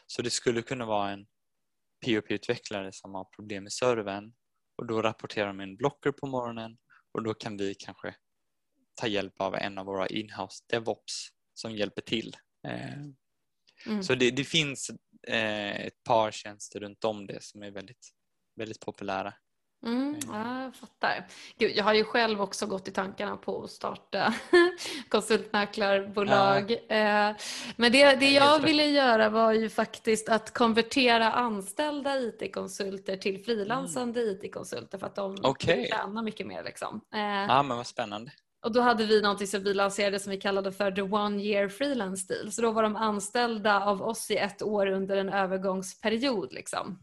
[SPEAKER 2] Så det skulle kunna vara en POP-utvecklare som har problem med servern och då rapporterar de en blocker på morgonen och då kan vi kanske ta hjälp av en av våra inhouse DevOps som hjälper till. Eh, mm. Så det, det finns eh, ett par tjänster runt om det som är väldigt, väldigt populära.
[SPEAKER 1] Mm, eh. ja, jag fattar. Gud, jag har ju själv också gått i tankarna på att starta (laughs) konsultmäklarbolag. Ja. Men det, det jag ville göra var ju faktiskt att konvertera anställda IT-konsulter till frilansande mm. IT-konsulter för att de okay. tjänar mycket mer. Liksom.
[SPEAKER 2] Ja, men vad spännande.
[SPEAKER 1] Och då hade vi något som vi lanserade som vi kallade för the one year freelance deal. Så då var de anställda av oss i ett år under en övergångsperiod. Liksom.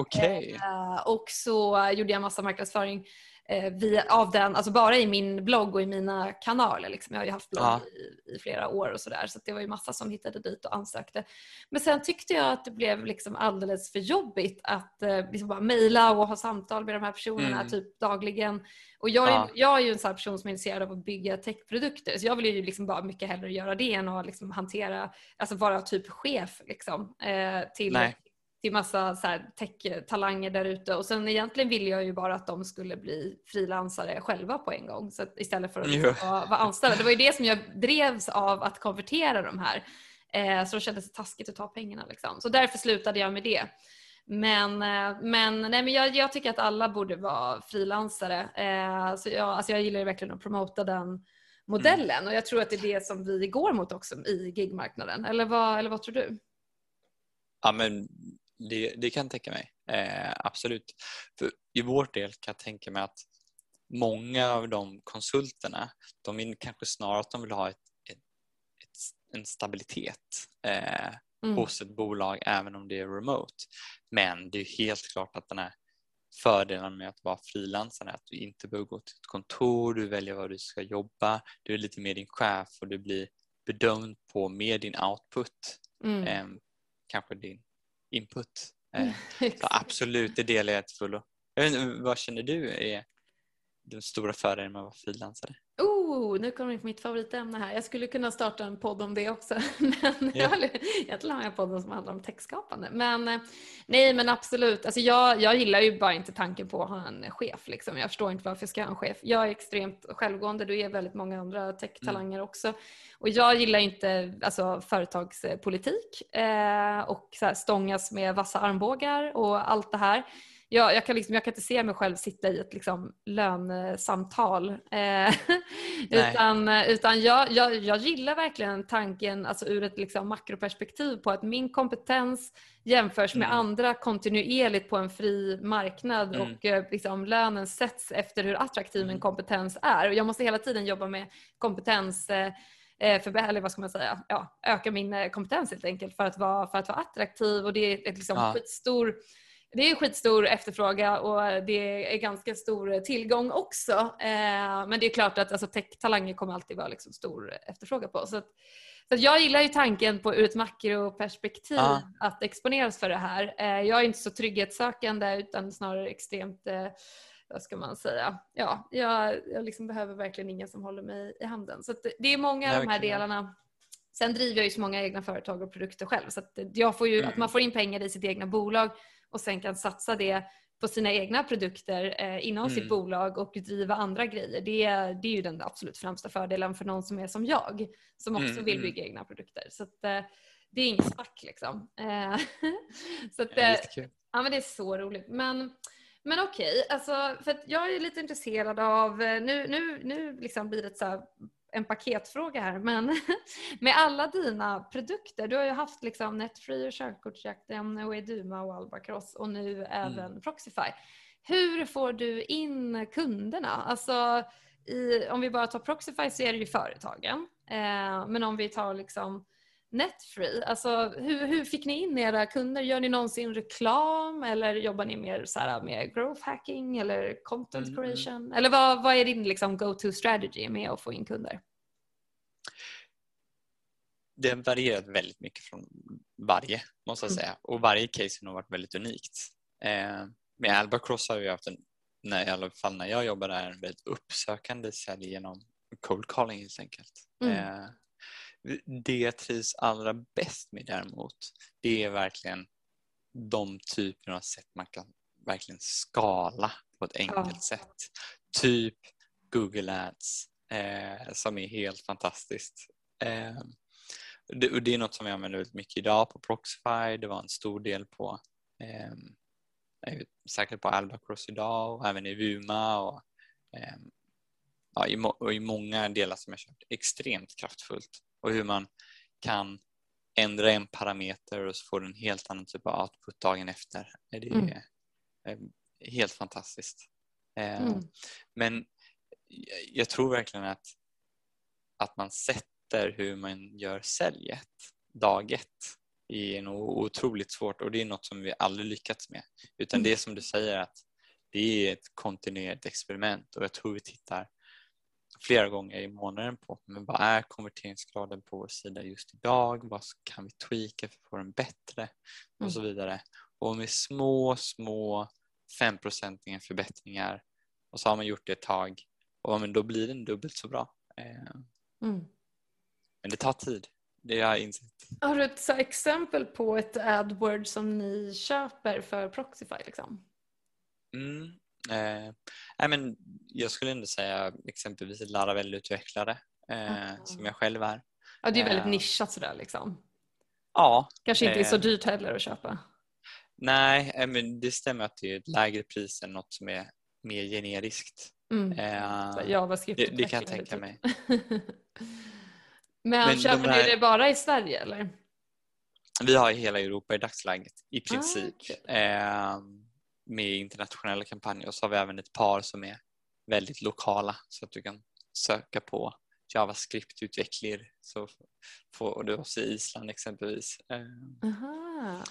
[SPEAKER 2] Okej. Okay.
[SPEAKER 1] Eh, och så gjorde jag massa marknadsföring eh, via, av den, alltså bara i min blogg och i mina kanaler. Liksom. Jag har ju haft blogg ja. i, i, flera år och sådär så det var ju massa som hittade dit och ansökte. Men sen tyckte jag att det blev liksom alldeles för jobbigt att eh, liksom bara mejla och ha samtal med de här personerna mm. typ dagligen. Och jag, är, ja. jag är ju en sån person som är intresserad av att bygga techprodukter så jag vill ju liksom bara mycket hellre göra det än att liksom hantera, alltså vara typ chef liksom, eh, till, till massa tech-talanger där ute och sen egentligen ville jag ju bara att de skulle bli frilansare själva på en gång så istället för att liksom vara, vara anställda. Det var ju det som jag drevs av att konvertera de här. Eh, så det kändes taskigt att ta pengarna liksom. Så därför slutade jag med det. Men, eh, men, nej, men jag, jag, tycker att alla borde vara frilansare. Eh, så jag, alltså jag gillar verkligen att promota den modellen mm. och jag tror att det är det som vi går mot också i gigmarknaden. Eller vad, eller vad tror du?
[SPEAKER 2] Ja, men det, det kan jag tänka mig. Eh, absolut. För I vår del kan jag tänka mig att många av de konsulterna, de vill kanske snarare att de vill ha ett, ett, ett en stabilitet. Eh, mm. hos ett bolag även om det är remote. Men det är helt klart att den här fördelen med att vara frilansare att du inte behöver gå till ett kontor, du väljer var du ska jobba, du är lite mer din chef och du blir bedömd på mer din output mm. än kanske din input. (laughs) Eh, absolut, det delar jag till fullo. Vad känner du är den stora fördelen med att vara frilansare?
[SPEAKER 1] Oh, nu kommer vi in på mitt favoritämne här. Jag skulle kunna starta en podd om det också. (laughs) Men yeah. egentligen har jag podden som handlar om textskapande. Men eh, nej, men absolut. Alltså jag, jag gillar ju bara inte tanken på att ha en chef. Liksom. Jag förstår inte varför jag ska ha en chef. Jag är extremt självgående. Du är väldigt många andra techtalanger mm. också. Och jag gillar inte alltså, företagspolitik eh, och så här, stångas med vassa armbågar och allt det här jag, jag, kan liksom, jag kan inte se mig själv sitta i ett liksom, lönesamtal. Eh, (laughs) utan utan jag, jag, jag gillar verkligen tanken alltså, ur ett liksom, makroperspektiv på att min kompetens jämförs med mm. andra kontinuerligt på en fri marknad mm. och eh, liksom, lönen sätts efter hur attraktiv mm. min kompetens är. Och jag måste hela tiden jobba med kompetens eh, eh för, eller vad ska man säga, ja, öka min eh, kompetens helt enkelt för att vara, för att vara attraktiv och det är ett liksom ja. skitstor det är skitstor efterfrågan och det är ganska stor tillgång också. Eh, men det är klart att alltså, tech-talanger kommer alltid vara liksom stor efterfrågan på. Så, att, så att jag gillar ju tanken på ur ett makroperspektiv ah. att exponeras för det här. Eh, jag är inte så trygghetssökande utan snarare extremt eh, vad ska man säga, ja, jag, jag liksom behöver verkligen ingen som håller mig i handen. Så det är många av de här delarna. Sen driver jag ju så många egna företag och produkter själv så att, jag får ju, mm. att man får in pengar i sitt egna bolag och sen kan satsa det på sina egna produkter eh, inom mm. sitt bolag och driva andra grejer. Det, det är ju den absolut främsta fördelen för någon som är som jag som också mm. vill mm. bygga egna produkter. Så att, eh, det är inget snack liksom. Eh, (laughs) så att, eh, ja, men det är så roligt. Men, men okej, okay, alltså, för jag är lite intresserad av, eh, nu, nu, nu liksom blir det ett så en paketfråga här, men (laughs) med alla dina produkter, du har ju haft liksom Netfree, Körkortsjakten, och Eduma och Albacross och nu mm. även Proxify. Hur får du in kunderna? Alltså, i, om vi bara tar Proxify så är det ju företagen, eh, men om vi tar liksom Netfree, alltså hur, hur fick ni in era kunder? Gör ni någonsin reklam eller jobbar ni mer så här med growth hacking eller content mm, mm. creation? Mm. Eller vad, vad är din liksom go-to strategy med att få in kunder?
[SPEAKER 2] Det har varierat väldigt mycket från varje, måste jag mm. säga. Och varje case har nog varit väldigt unikt. Eh, med Albacross har vi haft en, när, i alla fall när jag jobbar där, en väldigt uppsökande sälj genom cold calling helt enkelt. Mm. Eh, det jag trivs allra bäst med däremot, det är verkligen de typerna av sätt man kan verkligen skala på ett enkelt ja. sätt. Typ Google Ads eh, som är helt fantastiskt. Eh, det, och det är något som vi använder väldigt mycket idag på Proxify. Det var en stor del på eh, säkert på Albacross idag och även i Vuma och, eh, ja, i, och i många delar som jag kört extremt kraftfullt och hur man kan ändra en parameter och så får du en helt annan typ av output dagen efter. Det är mm. helt fantastiskt. Eh, mm. Men jag tror verkligen att, att man sätter hur man gör säljet dag ett är nog otroligt svårt och det är något som vi aldrig lyckats med. Utan det är som du säger att det är ett kontinuerligt experiment och jag tror vi tittar flera gånger i månaden på men vad är konverteringsgraden på vår sida just idag? Vad kan vi tweaka för att få den bättre? Och mm. så vidare. Och med små, små 5% förbättringar och så har man gjort det ett tag och men då blir den dubbelt så bra. Eh, mm. Men det tar tid, det har jag insett.
[SPEAKER 1] Har du ett exempel på ett AdWord som ni köper för Proxify? Liksom?
[SPEAKER 2] Mm. Eh, men jag skulle ändå säga exempelvis ett Laravel-utvecklare eh, mm. som jag själv är.
[SPEAKER 1] Ja, det är väldigt eh, nischat sådär liksom.
[SPEAKER 2] Ja.
[SPEAKER 1] Kanske inte är så eh, dyrt heller att köpa.
[SPEAKER 2] Nej, eh, men det stämmer att det är ett lägre pris än något som är mer generiskt. Mm.
[SPEAKER 1] Eh, JavaScript
[SPEAKER 2] det, det kan jag tänka typ. mig. (laughs)
[SPEAKER 1] Men, Men köper de här... ni det bara i Sverige eller?
[SPEAKER 2] Vi har i hela Europa i dagsläget i ah, princip ah, okay. Med internationella kampanjer och så har vi även ett par som är väldigt lokala så att du kan söka på JavaScript-utveckler så får du oss i Island exempelvis.
[SPEAKER 1] Eh. Aha.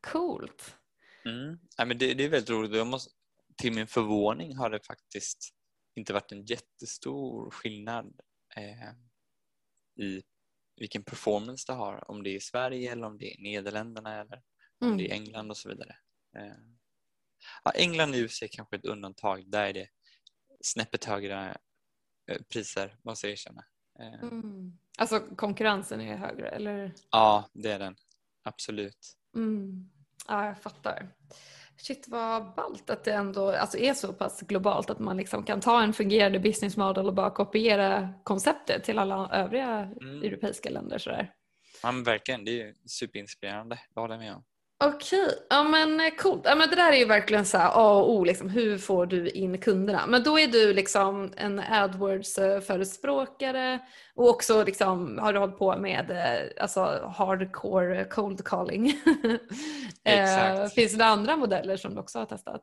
[SPEAKER 1] Coolt.
[SPEAKER 2] Mm. Ja, men det, det, är väldigt roligt. Jag måste, till min förvåning har det faktiskt inte varit en jättestor skillnad eh, i vilken performance det har. Om det är i Sverige eller om det är i Nederländerna eller mm. om det är England och så vidare. Eh, ja, England och USA är kanske ett undantag. Där är det snäppet högre eh, priser, måste jag erkänna.
[SPEAKER 1] Eh, mm. Alltså konkurrensen är högre eller?
[SPEAKER 2] Ja, det är den. Absolut.
[SPEAKER 1] Mm. Ja, jag fattar. Shit vad ballt att det ändå alltså, är så pass globalt att man liksom kan ta en fungerande business model och bara kopiera konceptet till alla övriga mm. europeiska länder. Sådär.
[SPEAKER 2] Ja verkligen, det är superinspirerande. Det håller jag med om.
[SPEAKER 1] Okej, ja men eh, coolt. Ja, men det där är ju verkligen så här A och O, liksom, hur får du in kunderna? Men då är du liksom en AdWords-förespråkare och också liksom, har du hållit på med eh, alltså, hardcore cold calling. (laughs) Exakt. Finns det andra modeller som du också har testat?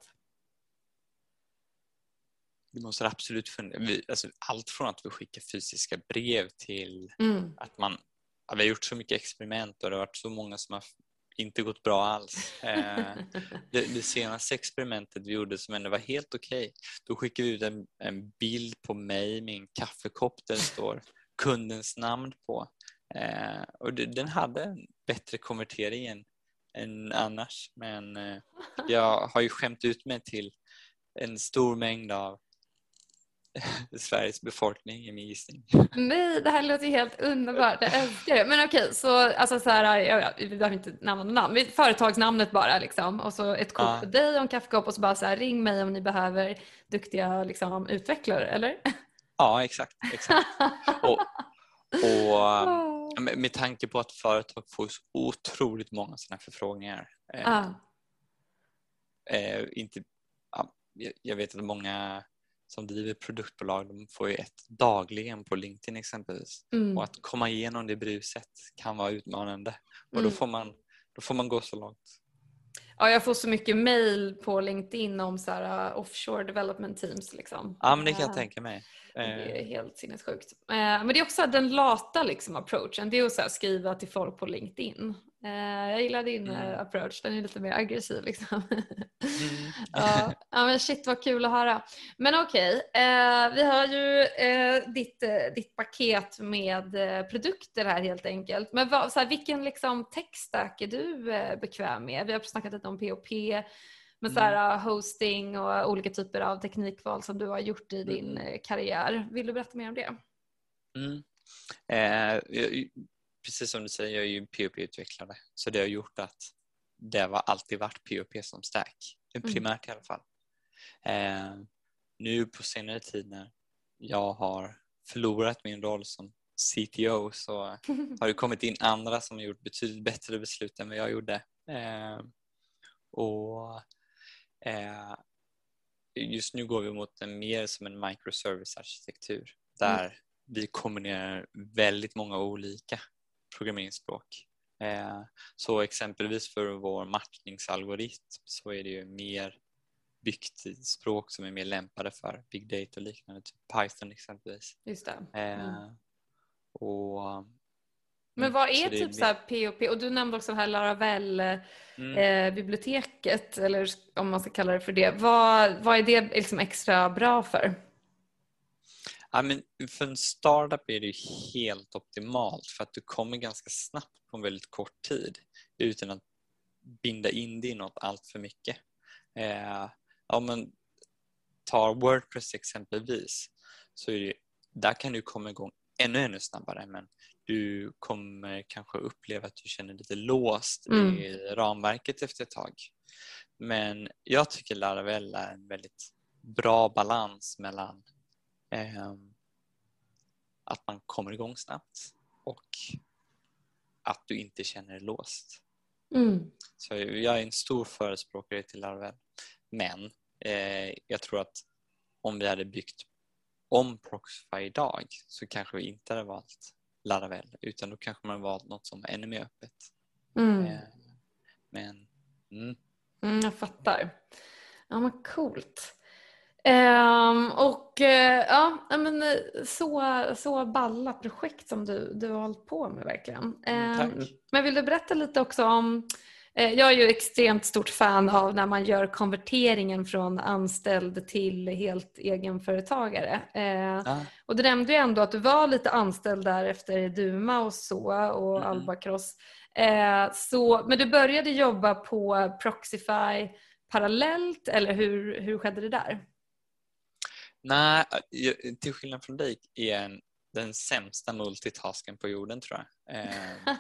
[SPEAKER 2] Det måste absolut fundera. Alltså, allt från att vi skickar fysiska brev till mm. att man vi har gjort så mycket experiment och det har varit så många som har inte gått bra alls. Eh, (laughs) det, det, senaste experimentet vi gjorde som ändå var helt okej, okay, då skickade vi ut en, en, bild på mig med en kaffekopp där det står kundens namn på. Eh, och det, den hade en bättre konvertering än, än annars men eh, jag har ju skämt ut mig till en stor mängd av (laughs) Sveriges befolkning i min gissning.
[SPEAKER 1] Nej, det här låter helt underbart. Jag älskar det. Men okej, så, alltså så här, jag, vi behöver inte nämna något namn. Företagsnamnet bara liksom. Och så ett kort ja. på dig och en kaffekopp och så bara så här, ring mig om ni behöver duktiga liksom, utvecklare, eller?
[SPEAKER 2] Ja, exakt. exakt. (laughs) och, och med, tanke på att företag får så otroligt många sådana förfrågningar. Eh, ah. eh, inte, ja, jag vet att många som driver produktbolag de får ju ett dagligen på LinkedIn exempelvis. Mm. Och att komma igenom det bruset kan vara utmanande och mm. då, får man, då får man gå så långt.
[SPEAKER 1] Ja, jag får så mycket mail på LinkedIn om så här, uh, offshore development teams. Liksom.
[SPEAKER 2] Ja, men det kan jag tänka mig.
[SPEAKER 1] Det är eh. helt sinnessjukt. Eh, men det är också den lata liksom, approachen. Det är att här, skriva till folk på LinkedIn. Eh, jag gillar din mm. approach, den är lite mer aggressiv. Liksom. Mm. (laughs) ja, ja, men shit vad kul att höra. Men okej, okay, vi har ju ditt, ditt paket med produkter här helt enkelt. Men vad, så här, vilken liksom, tech-stack är du bekväm med? Vi har snackat lite om POP med så här, mm. hosting och olika typer av teknikval som du har gjort i din mm. karriär. Vill du berätta mer om det?
[SPEAKER 2] Mm. Eh, precis som du säger, jag är ju POP-utvecklare så det har gjort att det har alltid varit POP som stack, mm. primärt i alla fall. Eh, nu på senare tid när jag har förlorat min roll som CTO så (laughs) har det kommit in andra som har gjort betydligt bättre beslut än vad jag gjorde. Eh, och Eh, just nu går vi mot en mer som en microservice-arkitektur där mm. vi kombinerar väldigt många olika programmeringsspråk. Eh, så exempelvis för vår matchningsalgoritm så är det ju mer byggt språk som är mer lämpade för big data och liknande, typ Python exempelvis.
[SPEAKER 1] Just det.
[SPEAKER 2] Mm. Eh, och
[SPEAKER 1] men mm. vad är typ är... så POP? Och du nämnde också det här Laravel-biblioteket, mm. eh, eller om man ska kalla det för det. Vad, vad är det liksom extra bra för?
[SPEAKER 2] Ja, men för en startup är det helt optimalt för att du kommer ganska snabbt på en väldigt kort tid utan att binda in dig i något allt för mycket. Eh, om man tar Wordpress exempelvis så är det, där kan du komma igång ännu, ännu snabbare men du kommer kanske uppleva att du känner lite låst mm. i ramverket efter ett tag. Men jag tycker Laravel är en väldigt bra balans mellan eh, att man kommer igång snabbt och att du inte känner dig låst. Mm. Så jag är en stor förespråkare till Laravel. Men eh, jag tror att om vi hade byggt om Proxify idag så kanske vi inte hade valt Laravel utan då kanske man valt något som är ännu mer öppet. Mm. Eh, men
[SPEAKER 1] mm. Mm, jag fattar. Ja men coolt. Um, och uh, ja, men så, så balla projekt som du, du har hållit på med verkligen. Um, men vill du berätta lite också om uh, jag är ju extremt stort fan av när man gör konverteringen från anställd till helt egenföretagare. Uh, ah. Och du nämnde ju ändå att du var lite anställd där efter Duma och så och mm. Albacross. så, men du började jobba på Proxify parallellt eller hur, hur skedde det där?
[SPEAKER 2] Nej, till skillnad från dig är jag den sämsta multitasken på jorden tror jag. (laughs) Eh,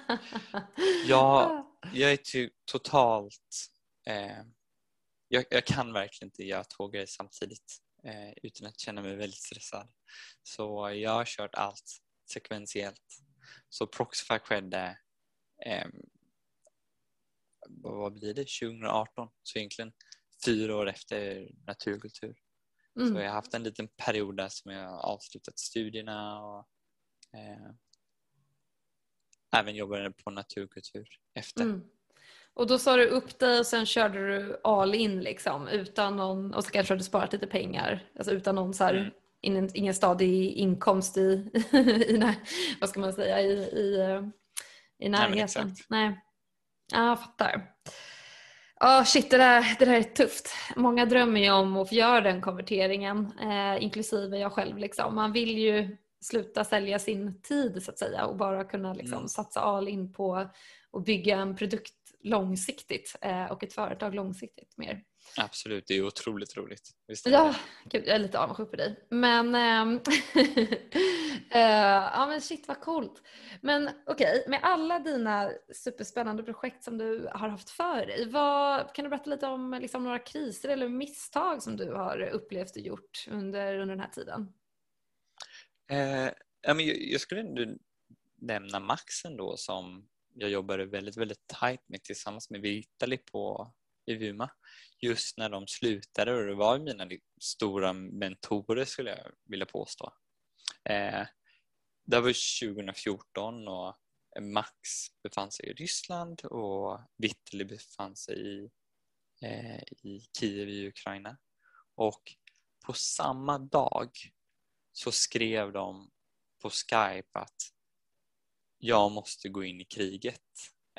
[SPEAKER 2] jag, jag är typ totalt... Eh, jag, jag, kan verkligen inte göra två grejer samtidigt eh, utan att känna mig väldigt stressad. Så jag har kört allt sekventiellt. Så Proxify skedde eh, vad blir det, 2018, så egentligen fyra år efter naturkultur. Mm. Så jag har haft en liten period där som jag har avslutat studierna och eh, även jobbade på naturkultur efter. Mm.
[SPEAKER 1] Och då sa du upp dig och sen körde du all in liksom utan någon, och så kanske du sparat lite pengar, alltså utan någon så här, mm. ingen, ingen stadig inkomst i, (laughs) i när, vad ska man säga, i, i, i närheten. Nej, Nej. Ja, jag fattar. Ja, oh, shit, det där, det där är tufft. Många drömmer ju om att få göra den konverteringen, eh, inklusive jag själv. Liksom. Man vill ju sluta sälja sin tid så att säga och bara kunna liksom, mm. satsa all in på att bygga en produkt långsiktigt eh, och ett företag långsiktigt mer.
[SPEAKER 2] Absolut, det är otroligt roligt.
[SPEAKER 1] Visst ja, gud, jag är lite avundsjuk på dig. Men, äh, (laughs) ja, men shit vad coolt. Men okej, okay, med alla dina superspännande projekt som du har haft för dig, vad, kan du berätta lite om liksom, några kriser eller misstag som du har upplevt och gjort under, under den här tiden?
[SPEAKER 2] Eh, ja, men jag, jag skulle ändå nämna Max ändå som jag jobbade väldigt, väldigt tajt med tillsammans med Vitali på i Vuma just när de slutade och det var mina stora mentorer skulle jag vilja påstå. Eh, det var 2014 och Max befann sig i Ryssland och Vitaly befann sig i, eh, i Kiev i Ukraina. Och på samma dag så skrev de på Skype att jag måste gå in i kriget.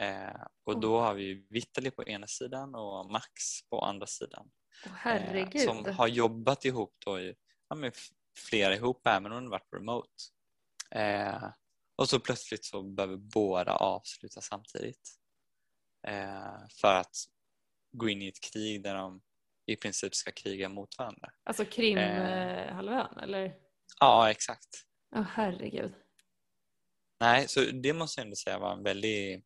[SPEAKER 2] Eh, och då har vi Vitali på ena sidan och Max på andra sidan.
[SPEAKER 1] Oh, eh,
[SPEAKER 2] som har jobbat ihop då i, ja, med flera ihop även om det varit remote. Eh, och så plötsligt så behöver båda avsluta samtidigt. Eh, för att gå in i ett krig där de i princip ska kriga mot varandra.
[SPEAKER 1] Alltså Krimhalvön eh, eller?
[SPEAKER 2] Ja exakt.
[SPEAKER 1] Åh oh, herregud.
[SPEAKER 2] Nej, så det måste jag ändå säga var en väldigt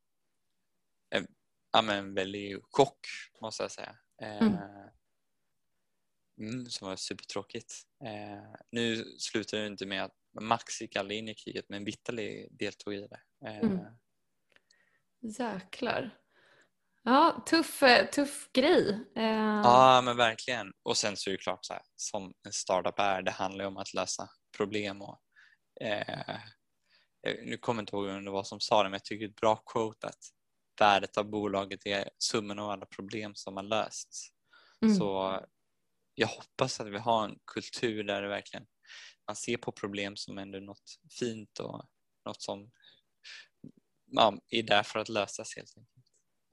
[SPEAKER 2] ja, men väldigt chock måste jag säga. Mm. Eh, mm, som var supertråkigt. Eh, nu slutade det inte med att Max gick aldrig in i kriget men Vitali deltog i det. Eh, mm.
[SPEAKER 1] Jäklar. Ja, tuff, tuff grej.
[SPEAKER 2] Ja men verkligen. Och sen så är det klart så här, som en startup är, det handlar ju om att lösa problem och eh, nu kommer jag inte ihåg vem det var som sa det men jag tycker det är ett bra quote att värdet av bolaget är summan av alla problem som har lösts. Mm. Så jag hoppas att vi har en kultur där det verkligen man ser på problem som ändå något fint och något som ja, är där för att lösas helt enkelt.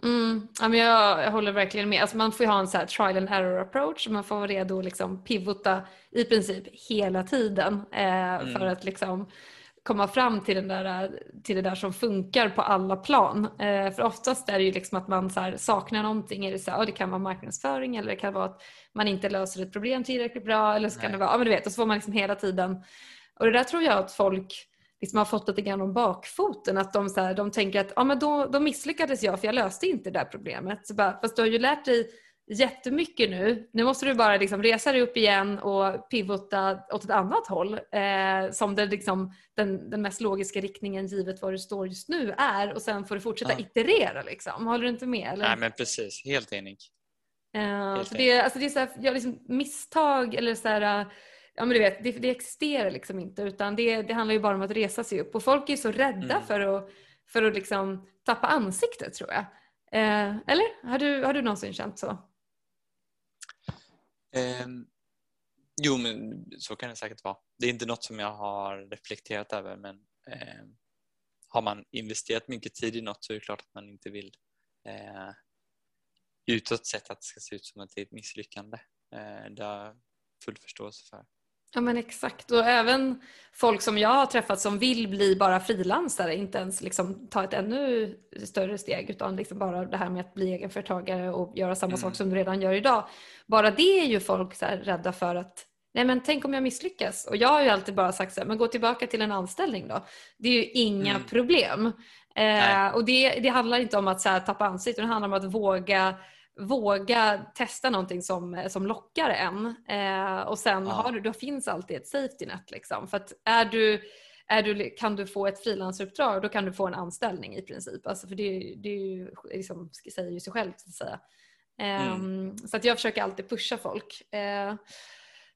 [SPEAKER 1] Mm, jag, jag håller verkligen med. Alltså man får ju ha en så trial and error approach. Man får vara redo att liksom pivota i princip hela tiden eh, mm. för att liksom komma fram till, den där, till det där som funkar på alla plan. Eh, för oftast är det ju liksom att man så saknar någonting. Är det, så här, oh, det kan vara marknadsföring eller det kan vara att man inte löser ett problem tillräckligt bra. Eller så kan det vara, ja men du vet, och så får man liksom hela tiden. Och det där tror jag att folk liksom har fått lite grann om bakfoten. Att de, så här, de tänker att ja, men då, då misslyckades jag för jag löste inte det där problemet. Så bara, fast du har ju lärt dig jättemycket nu. Nu måste du bara liksom resa dig upp igen och pivota åt ett annat håll eh, som det liksom, den, den mest logiska riktningen givet var du står just nu är och sen får du fortsätta ja. iterera. Liksom. Håller du inte med? Eller?
[SPEAKER 2] Nej men precis, helt enig.
[SPEAKER 1] Eh, helt det, alltså det är så här, ja, liksom misstag eller så här, ja men du vet, det, det existerar liksom inte utan det, det handlar ju bara om att resa sig upp och folk är så rädda mm. för att, för att liksom tappa ansiktet tror jag. Eh, eller? Har du, har du någonsin känt så?
[SPEAKER 2] Eh, Jo, men så kan det säkert vara. Det är inte något som jag har reflekterat över men eh, har man investerat mycket tid i något så är det klart att man inte vill eh, utåt sett att det ska se ut som att det är ett misslyckande. Eh, det har jag full förståelse för.
[SPEAKER 1] Ja men exakt och även folk som jag har träffat som vill bli bara frilansare, inte ens liksom ta ett ännu större steg utan liksom bara det här med att bli egenföretagare och göra samma mm. sak som du redan gör idag. Bara det är ju folk så rädda för att nej men tänk om jag misslyckas. Och jag har ju alltid bara sagt så här, men gå tillbaka till en anställning då. Det är ju inga mm. problem. Eh, och det, det handlar inte om att så här, tappa ansiktet, det handlar om att våga våga testa någonting som, som lockar en. Eh, och sen ja. har du, då finns alltid ett safety net. Liksom. För att är du, är du, kan du få ett frilansuppdrag då kan du få en anställning i princip. Alltså för det, det är ju, liksom, säger ju sig självt. Så att säga. Eh, mm. Så att jag försöker alltid pusha folk eh,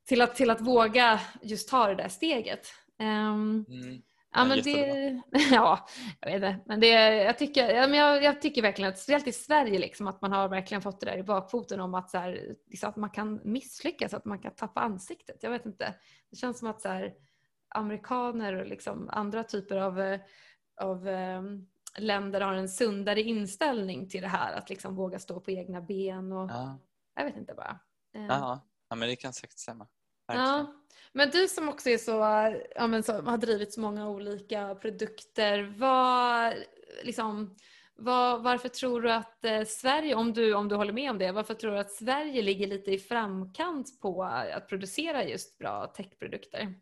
[SPEAKER 1] till, att, till att våga just ta det där steget. Ehm, mm. Ja, men det, (laughs) ja, jag vet inte. Men det, jag, tycker, ja, men jag, jag, tycker verkligen att speciellt i Sverige liksom, att man har verkligen fått det där i bakfoten om att, så här, liksom, att man kan misslyckas, att man kan tappa ansiktet. Jag vet inte. Det känns som att så här, amerikaner och liksom, andra typer av, av um, länder har en sundare inställning till det här. Att liksom våga stå på egna ben och ja. jag vet inte bara.
[SPEAKER 2] Ja, ja men det kan säkert stämma.
[SPEAKER 1] Ja. Men du som också är så, ja, men så, har drivit så många olika produkter, vad, liksom, vad, varför tror du att eh, Sverige, om du, om du håller med om det, varför tror du att Sverige ligger lite i framkant på att producera just bra techprodukter?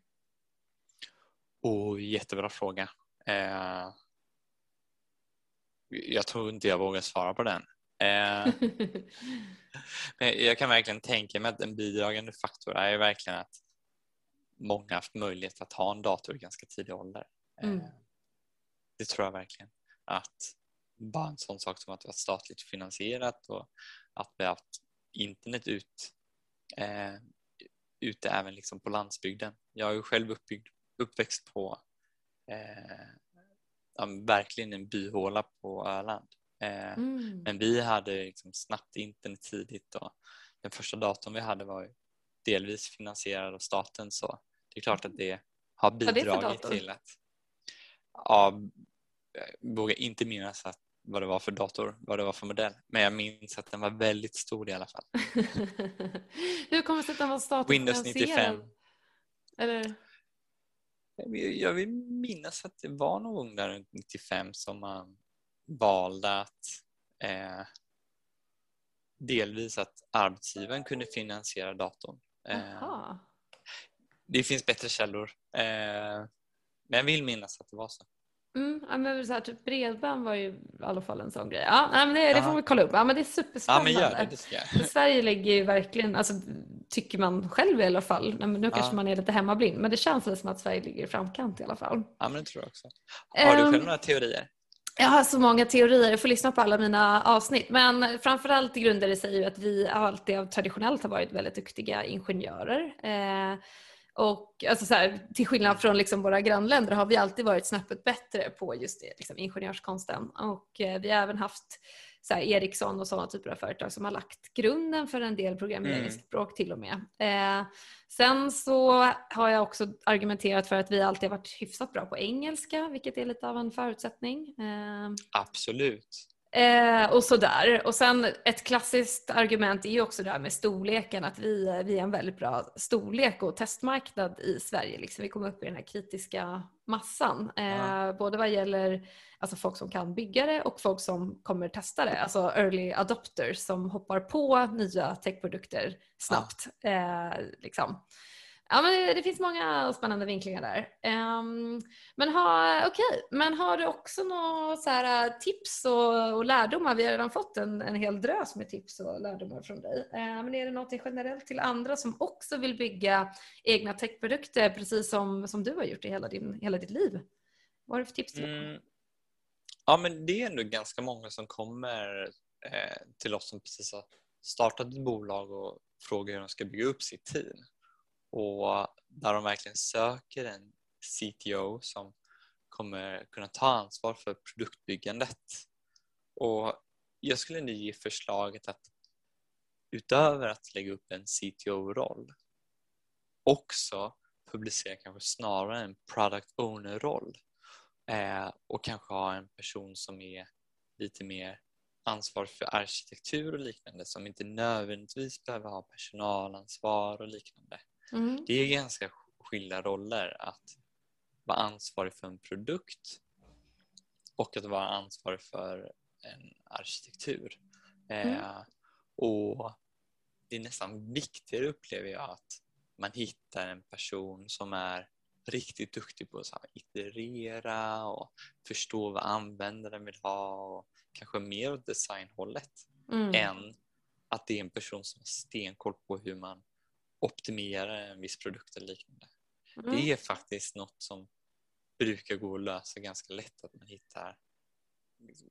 [SPEAKER 2] Oh, jättebra fråga. Eh, jag tror inte jag vågar svara på den. Eh, men jag kan verkligen tänka mig att en bidragande faktor är verkligen att många haft möjlighet att ha en dator i ganska tidig ålder. Mm. Eh, det tror jag verkligen. Att bara en sån sak som att det var statligt finansierat och att vi haft internet ut eh, ute även liksom på landsbygden. Jag är ju själv uppbyggd, uppväxt på eh, verkligen en byhåla på Öland. Eh, mm. Men vi hade liksom snabbt internet tidigt och den första datorn vi hade var delvis finansierad av staten så det är klart att det har bidragit det till att ja, jag vågar inte minnas att vad det var för dator, vad det var för modell. Men jag minns att den var väldigt stor i alla fall. (laughs)
[SPEAKER 1] Hur kommer det sig att den var statligt
[SPEAKER 2] Windows 95. Eller? Jag vill minnas att det var någon gång där runt 95 som man valde att eh, delvis att arbetsgivaren kunde finansiera datorn. Eh, det finns bättre källor. Eh, men jag vill minnas att det var så.
[SPEAKER 1] Mm, ja, men så här, typ bredband var ju i alla fall en sån grej. Ja, men det, det får vi kolla upp. Ja, men det är superspännande. Ja, men det, det Sverige ligger ju verkligen, alltså, tycker man själv i alla fall, nu kanske ja. man är lite hemmablind, men det känns som att Sverige ligger i framkant i alla fall.
[SPEAKER 2] Ja, men det tror jag också. Har du själv um, några teorier?
[SPEAKER 1] Jag har så många teorier, jag får lyssna på alla mina avsnitt. Men framförallt grundar det sig ju att vi alltid traditionellt har varit väldigt duktiga ingenjörer. Eh, och alltså så här, till skillnad från liksom våra grannländer har vi alltid varit snäppet bättre på just det, liksom ingenjörskonsten. Och eh, vi har även haft så här, Ericsson och sådana typer av företag som har lagt grunden för en del programmeringsspråk mm. till och med. Eh, sen så har jag också argumenterat för att vi alltid har varit hyfsat bra på engelska, vilket är lite av en förutsättning. Eh,
[SPEAKER 2] Absolut.
[SPEAKER 1] Eh, och sådär. Och sen ett klassiskt argument är ju också det här med storleken, att vi, vi är en väldigt bra storlek och testmarknad i Sverige. Liksom. Vi kommer upp i den här kritiska massan. Eh, ja. Både vad gäller alltså folk som kan bygga det och folk som kommer testa det. Alltså early adopters som hoppar på nya techprodukter snabbt. Ja. Eh, liksom. Ja, men det finns många spännande vinklingar där. Um, men, ha, okay. men har du också några äh, tips och, och, lärdomar? Vi har redan fått en, en hel drös med tips och lärdomar från dig. Ehm, men är det något generellt till andra som också vill bygga egna techprodukter precis som, som du har gjort i hela, din, hela ditt liv? Vad har du för tips till mm.
[SPEAKER 2] Ja, men det är ändå ganska många som kommer eh, till oss som precis har startat ett bolag och frågar hur de ska bygga upp sitt team och där de verkligen söker en CTO som kommer kunna ta ansvar för produktbyggandet. Och jag skulle nu ge förslaget att utöver att lägga upp en CTO-roll också publicera kanske snarare en product owner-roll eh, och kanske ha en person som är lite mer ansvarig för arkitektur och liknande som inte nödvändigtvis behöver ha personalansvar och liknande. Mm. Det är ganska skilda roller att vara ansvarig för en produkt och att vara ansvarig för en arkitektur. Mm. Eh, och Det är nästan viktigare upplever jag att man hittar en person som är riktigt duktig på att iterera och förstå vad användaren vill ha och kanske mer åt designhållet mm. än att det är en person som har stenkoll på hur man optimerar en viss produkt eller liknande. Mm. Det är faktiskt något som brukar gå att lösa ganska lätt att man hittar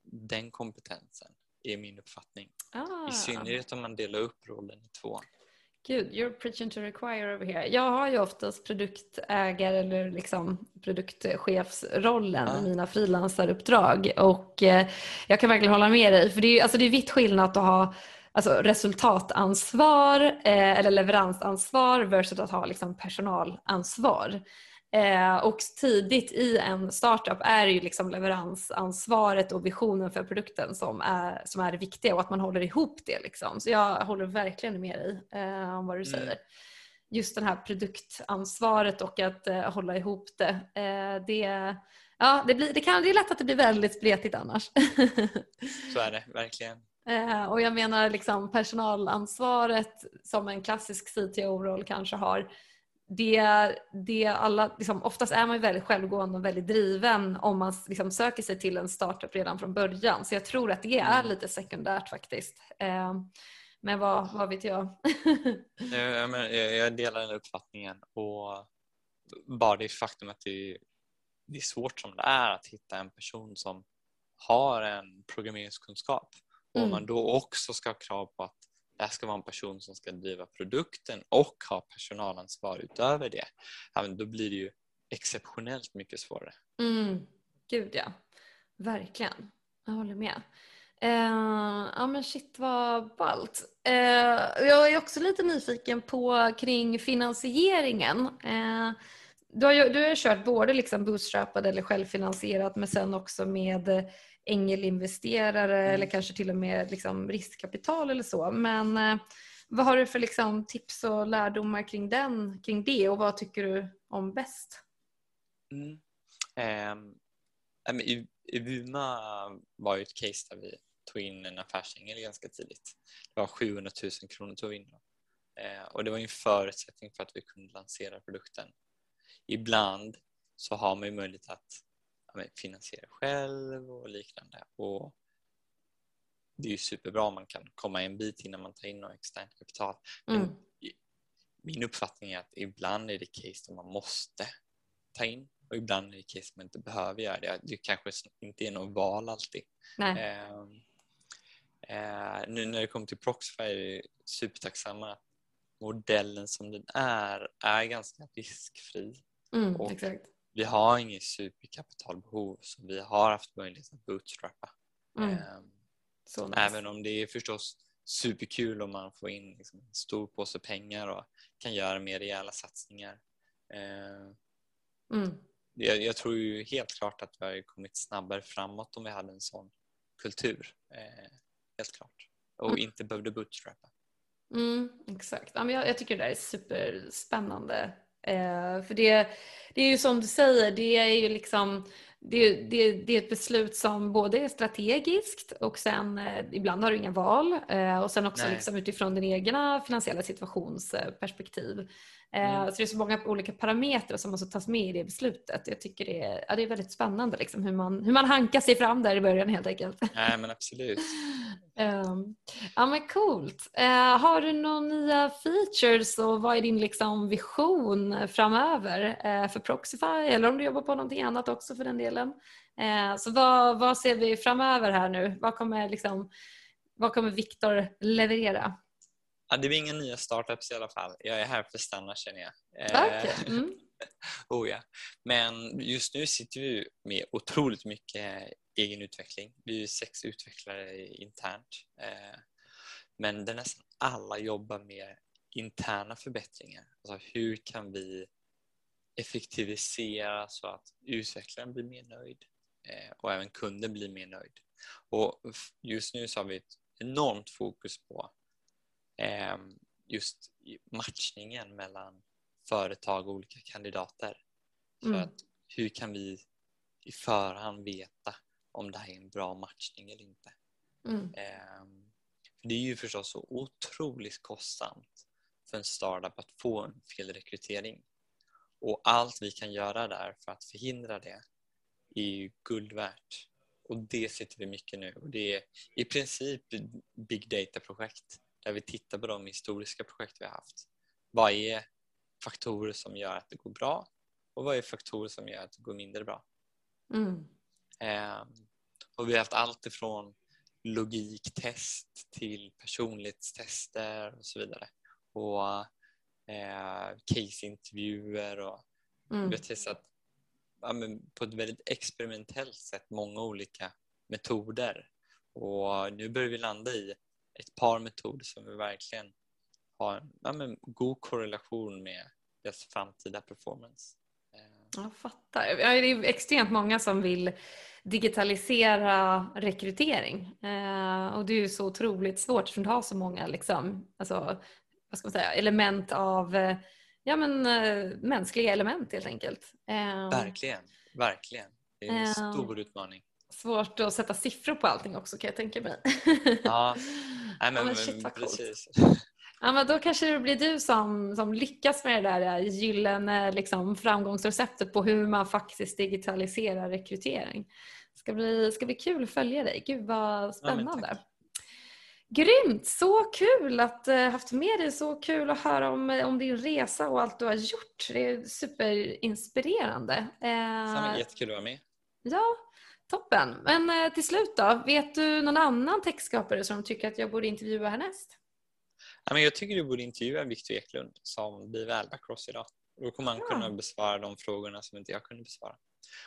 [SPEAKER 2] den kompetensen är min uppfattning. Ah. I synnerhet om man delar upp rollen i två.
[SPEAKER 1] Gud, you're preaching to require over here. Jag har ju oftast produktägare eller liksom produktchefsrollen ah. i mina frilansaruppdrag och eh, jag kan verkligen hålla med dig för det är, alltså det är vitt skillnad att ha alltså resultatansvar eh, eller leveransansvar versus att ha liksom personalansvar. Eh, och tidigt i en startup är det ju liksom leveransansvaret och visionen för produkten som är, som är det viktiga och att man håller ihop det. Liksom. Så jag håller verkligen med dig eh, om vad du mm. säger. Just det här produktansvaret och att eh, hålla ihop det. Eh, det ja, det, blir, det, kan, det är lätt att det blir väldigt spretigt annars. (laughs)
[SPEAKER 2] Så är det, verkligen.
[SPEAKER 1] Eh, och jag menar liksom personalansvaret som en klassisk CTO-roll kanske har det, det alla, liksom, oftast är man ju väldigt självgående och väldigt driven om man liksom söker sig till en startup redan från början. Så jag tror att det är mm. lite sekundärt faktiskt. Eh, men vad, vad vet jag? (laughs)
[SPEAKER 2] jag, jag delar den uppfattningen och bara det faktum att det, det är svårt som det är att hitta en person som har en programmeringskunskap mm. man då också ska ha krav på att det här ska vara en person som ska driva produkten och ha personalansvar utöver det. Då blir det ju exceptionellt mycket svårare.
[SPEAKER 1] Mm. Gud ja, verkligen. Jag håller med. Uh, ja men shit vad ballt. Uh, jag är också lite nyfiken på kring finansieringen. Uh, du har ju du har kört både liksom bootstrappad eller självfinansierat men sen också med ängelinvesterare mm. eller kanske till och med liksom riskkapital eller så. Men eh, vad har du för liksom tips och lärdomar kring, den, kring det och vad tycker du om bäst?
[SPEAKER 2] Mm. I, I Vuma var ju ett case där vi tog in en affärsängel ganska tidigt. Det var 700 000 kronor tog vi in. Uh, och det var en förutsättning för att vi kunde lansera produkten. Ibland så har man ju möjlighet att finansiera själv och liknande. Och det är ju superbra om man kan komma en bit innan man tar in något externt kapital. Men mm. Min uppfattning är att ibland är det case där man måste ta in och ibland är det case där man inte behöver göra det. Det kanske inte är något val alltid. Eh, eh, nu när det kommer till Proxify är det supertacksamma att modellen som den är är ganska riskfri.
[SPEAKER 1] Mm, och exakt
[SPEAKER 2] vi har inget superkapitalbehov så vi har haft möjlighet att bootstrappa. Mm. Um, nice. Även om det är förstås superkul om man får in liksom en stor påse pengar och kan göra mer rejäla satsningar. Uh, mm. jag, jag, tror ju helt klart att vi har kommit snabbare framåt om vi hade en sån kultur. Uh, helt klart. Och mm. inte behövde bootstrappa.
[SPEAKER 1] Mm, exakt. jag, jag tycker det där är superspännande Eh, för det, det är ju som du säger, det är ju liksom det, det, det, är ett beslut som både är strategiskt och sen eh, ibland har du inga val eh, och sen också liksom utifrån din egna finansiella situationsperspektiv. Eh, mm. Så det är så många olika parametrar som måste tas med i det beslutet. Jag tycker det är, ja, det är väldigt spännande liksom, hur, man, hur man hankar sig fram där i början helt enkelt. (laughs)
[SPEAKER 2] Nej men absolut.
[SPEAKER 1] um, (laughs) ja men coolt. Uh, har du några nya features och vad är din liksom, vision framöver uh, för Proxify eller om du jobbar på någonting annat också för den delen. Uh, så vad, vad ser vi framöver här nu? Vad kommer, liksom, vad kommer Viktor leverera?
[SPEAKER 2] Ja, det blir inga nya startups i alla fall. Jag är här för att stanna känner jag.
[SPEAKER 1] Okay. Mm. (laughs)
[SPEAKER 2] oh, ja. Men just nu sitter vi med otroligt mycket egen utveckling. Vi är sex utvecklare internt. Eh, men där nästan alla jobbar med interna förbättringar. Alltså hur kan vi effektivisera så att utvecklaren blir mer nöjd eh, och även kunden blir mer nöjd. Och just nu så har vi ett enormt fokus på eh, just matchningen mellan företag och olika kandidater. För mm. att hur kan vi i förhand veta om det här är en bra matchning eller inte? Mm. Eh, det är ju förstås så otroligt kostsamt för en startup att få en fel rekrytering. Och allt vi kan göra där för att förhindra det är ju guld värt. Och det sitter vi mycket nu. Och det är i princip big data-projekt där vi tittar på de historiska projekt vi har haft. Vad är faktorer som gör att det går bra och vad är faktorer som gör att det går mindre bra? Mm. Eh, och vi har haft allt ifrån logiktest till personlighetstester och så vidare. Och eh, caseintervjuer och mm. vi har testat ja, på ett väldigt experimentellt sätt många olika metoder. Och nu börjar vi landa i ett par metoder som vi verkligen har ja, god korrelation med deras framtida performance.
[SPEAKER 1] Jag fattar. Det är extremt många som vill digitalisera rekrytering. Eh, och det är ju så otroligt svårt för att ha så många liksom, alltså, vad ska man säga, element av eh, ja, men, eh, mänskliga element helt enkelt.
[SPEAKER 2] Eh, verkligen, verkligen. Det är en eh, stor utmaning.
[SPEAKER 1] Svårt att sätta siffror på allting också kan jag tänka mig.
[SPEAKER 2] ja, Nej, (laughs) men, ja, men shit vad precis.
[SPEAKER 1] Ja, men då kanske det blir du som, som lyckas med det där gyllene liksom, framgångsreceptet på hur man faktiskt digitaliserar rekrytering. Det ska bli, ska bli kul att följa dig. Gud vad spännande. Ja, Grymt! Så kul att ha uh, haft med dig. Så kul att höra om, om din resa och allt du har gjort. Det är superinspirerande.
[SPEAKER 2] Samma, jättekul att vara med.
[SPEAKER 1] Ja, toppen. Men uh, till slut då, vet du någon annan textskapare som tycker att jag borde intervjua härnäst?
[SPEAKER 2] jag tycker du borde intervjua Victor Eklund som blir Välbacross idag. Då kommer han kunna besvara de frågorna som inte jag kunde besvara.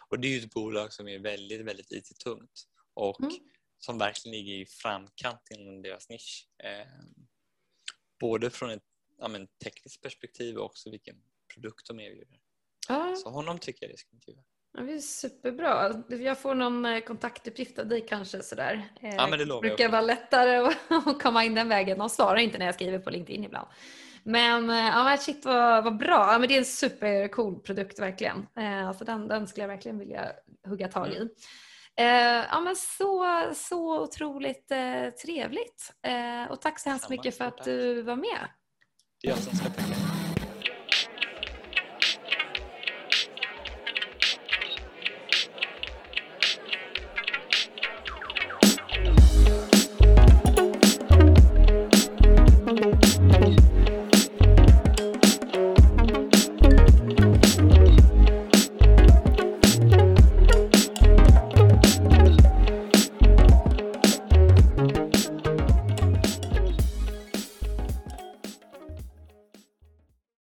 [SPEAKER 2] Och det är ju ett bolag som är väldigt, väldigt IT-tungt och mm. som verkligen ligger i framkant inom deras nisch. Eh, både från ett ja, men, tekniskt perspektiv och också vilken produkt de erbjuder. Ah. Så honom tycker jag det ska intervjua.
[SPEAKER 1] Ja, det är superbra. Jag får någon eh, kontaktuppgift av dig kanske sådär.
[SPEAKER 2] Eh, ja, men det
[SPEAKER 1] lovar brukar vara lättare (laughs) att komma in den vägen. De svarar inte när jag skriver på LinkedIn ibland. Men eh, ja, shit vad, vad bra. Ja, men det är en supercool produkt verkligen. Alltså den, den skulle jag verkligen vilja hugga tag i. Mm. Ja, men så, så otroligt trevligt. Och tack så hemskt mycket för att du var med.
[SPEAKER 2] Det är jag som ska tacka.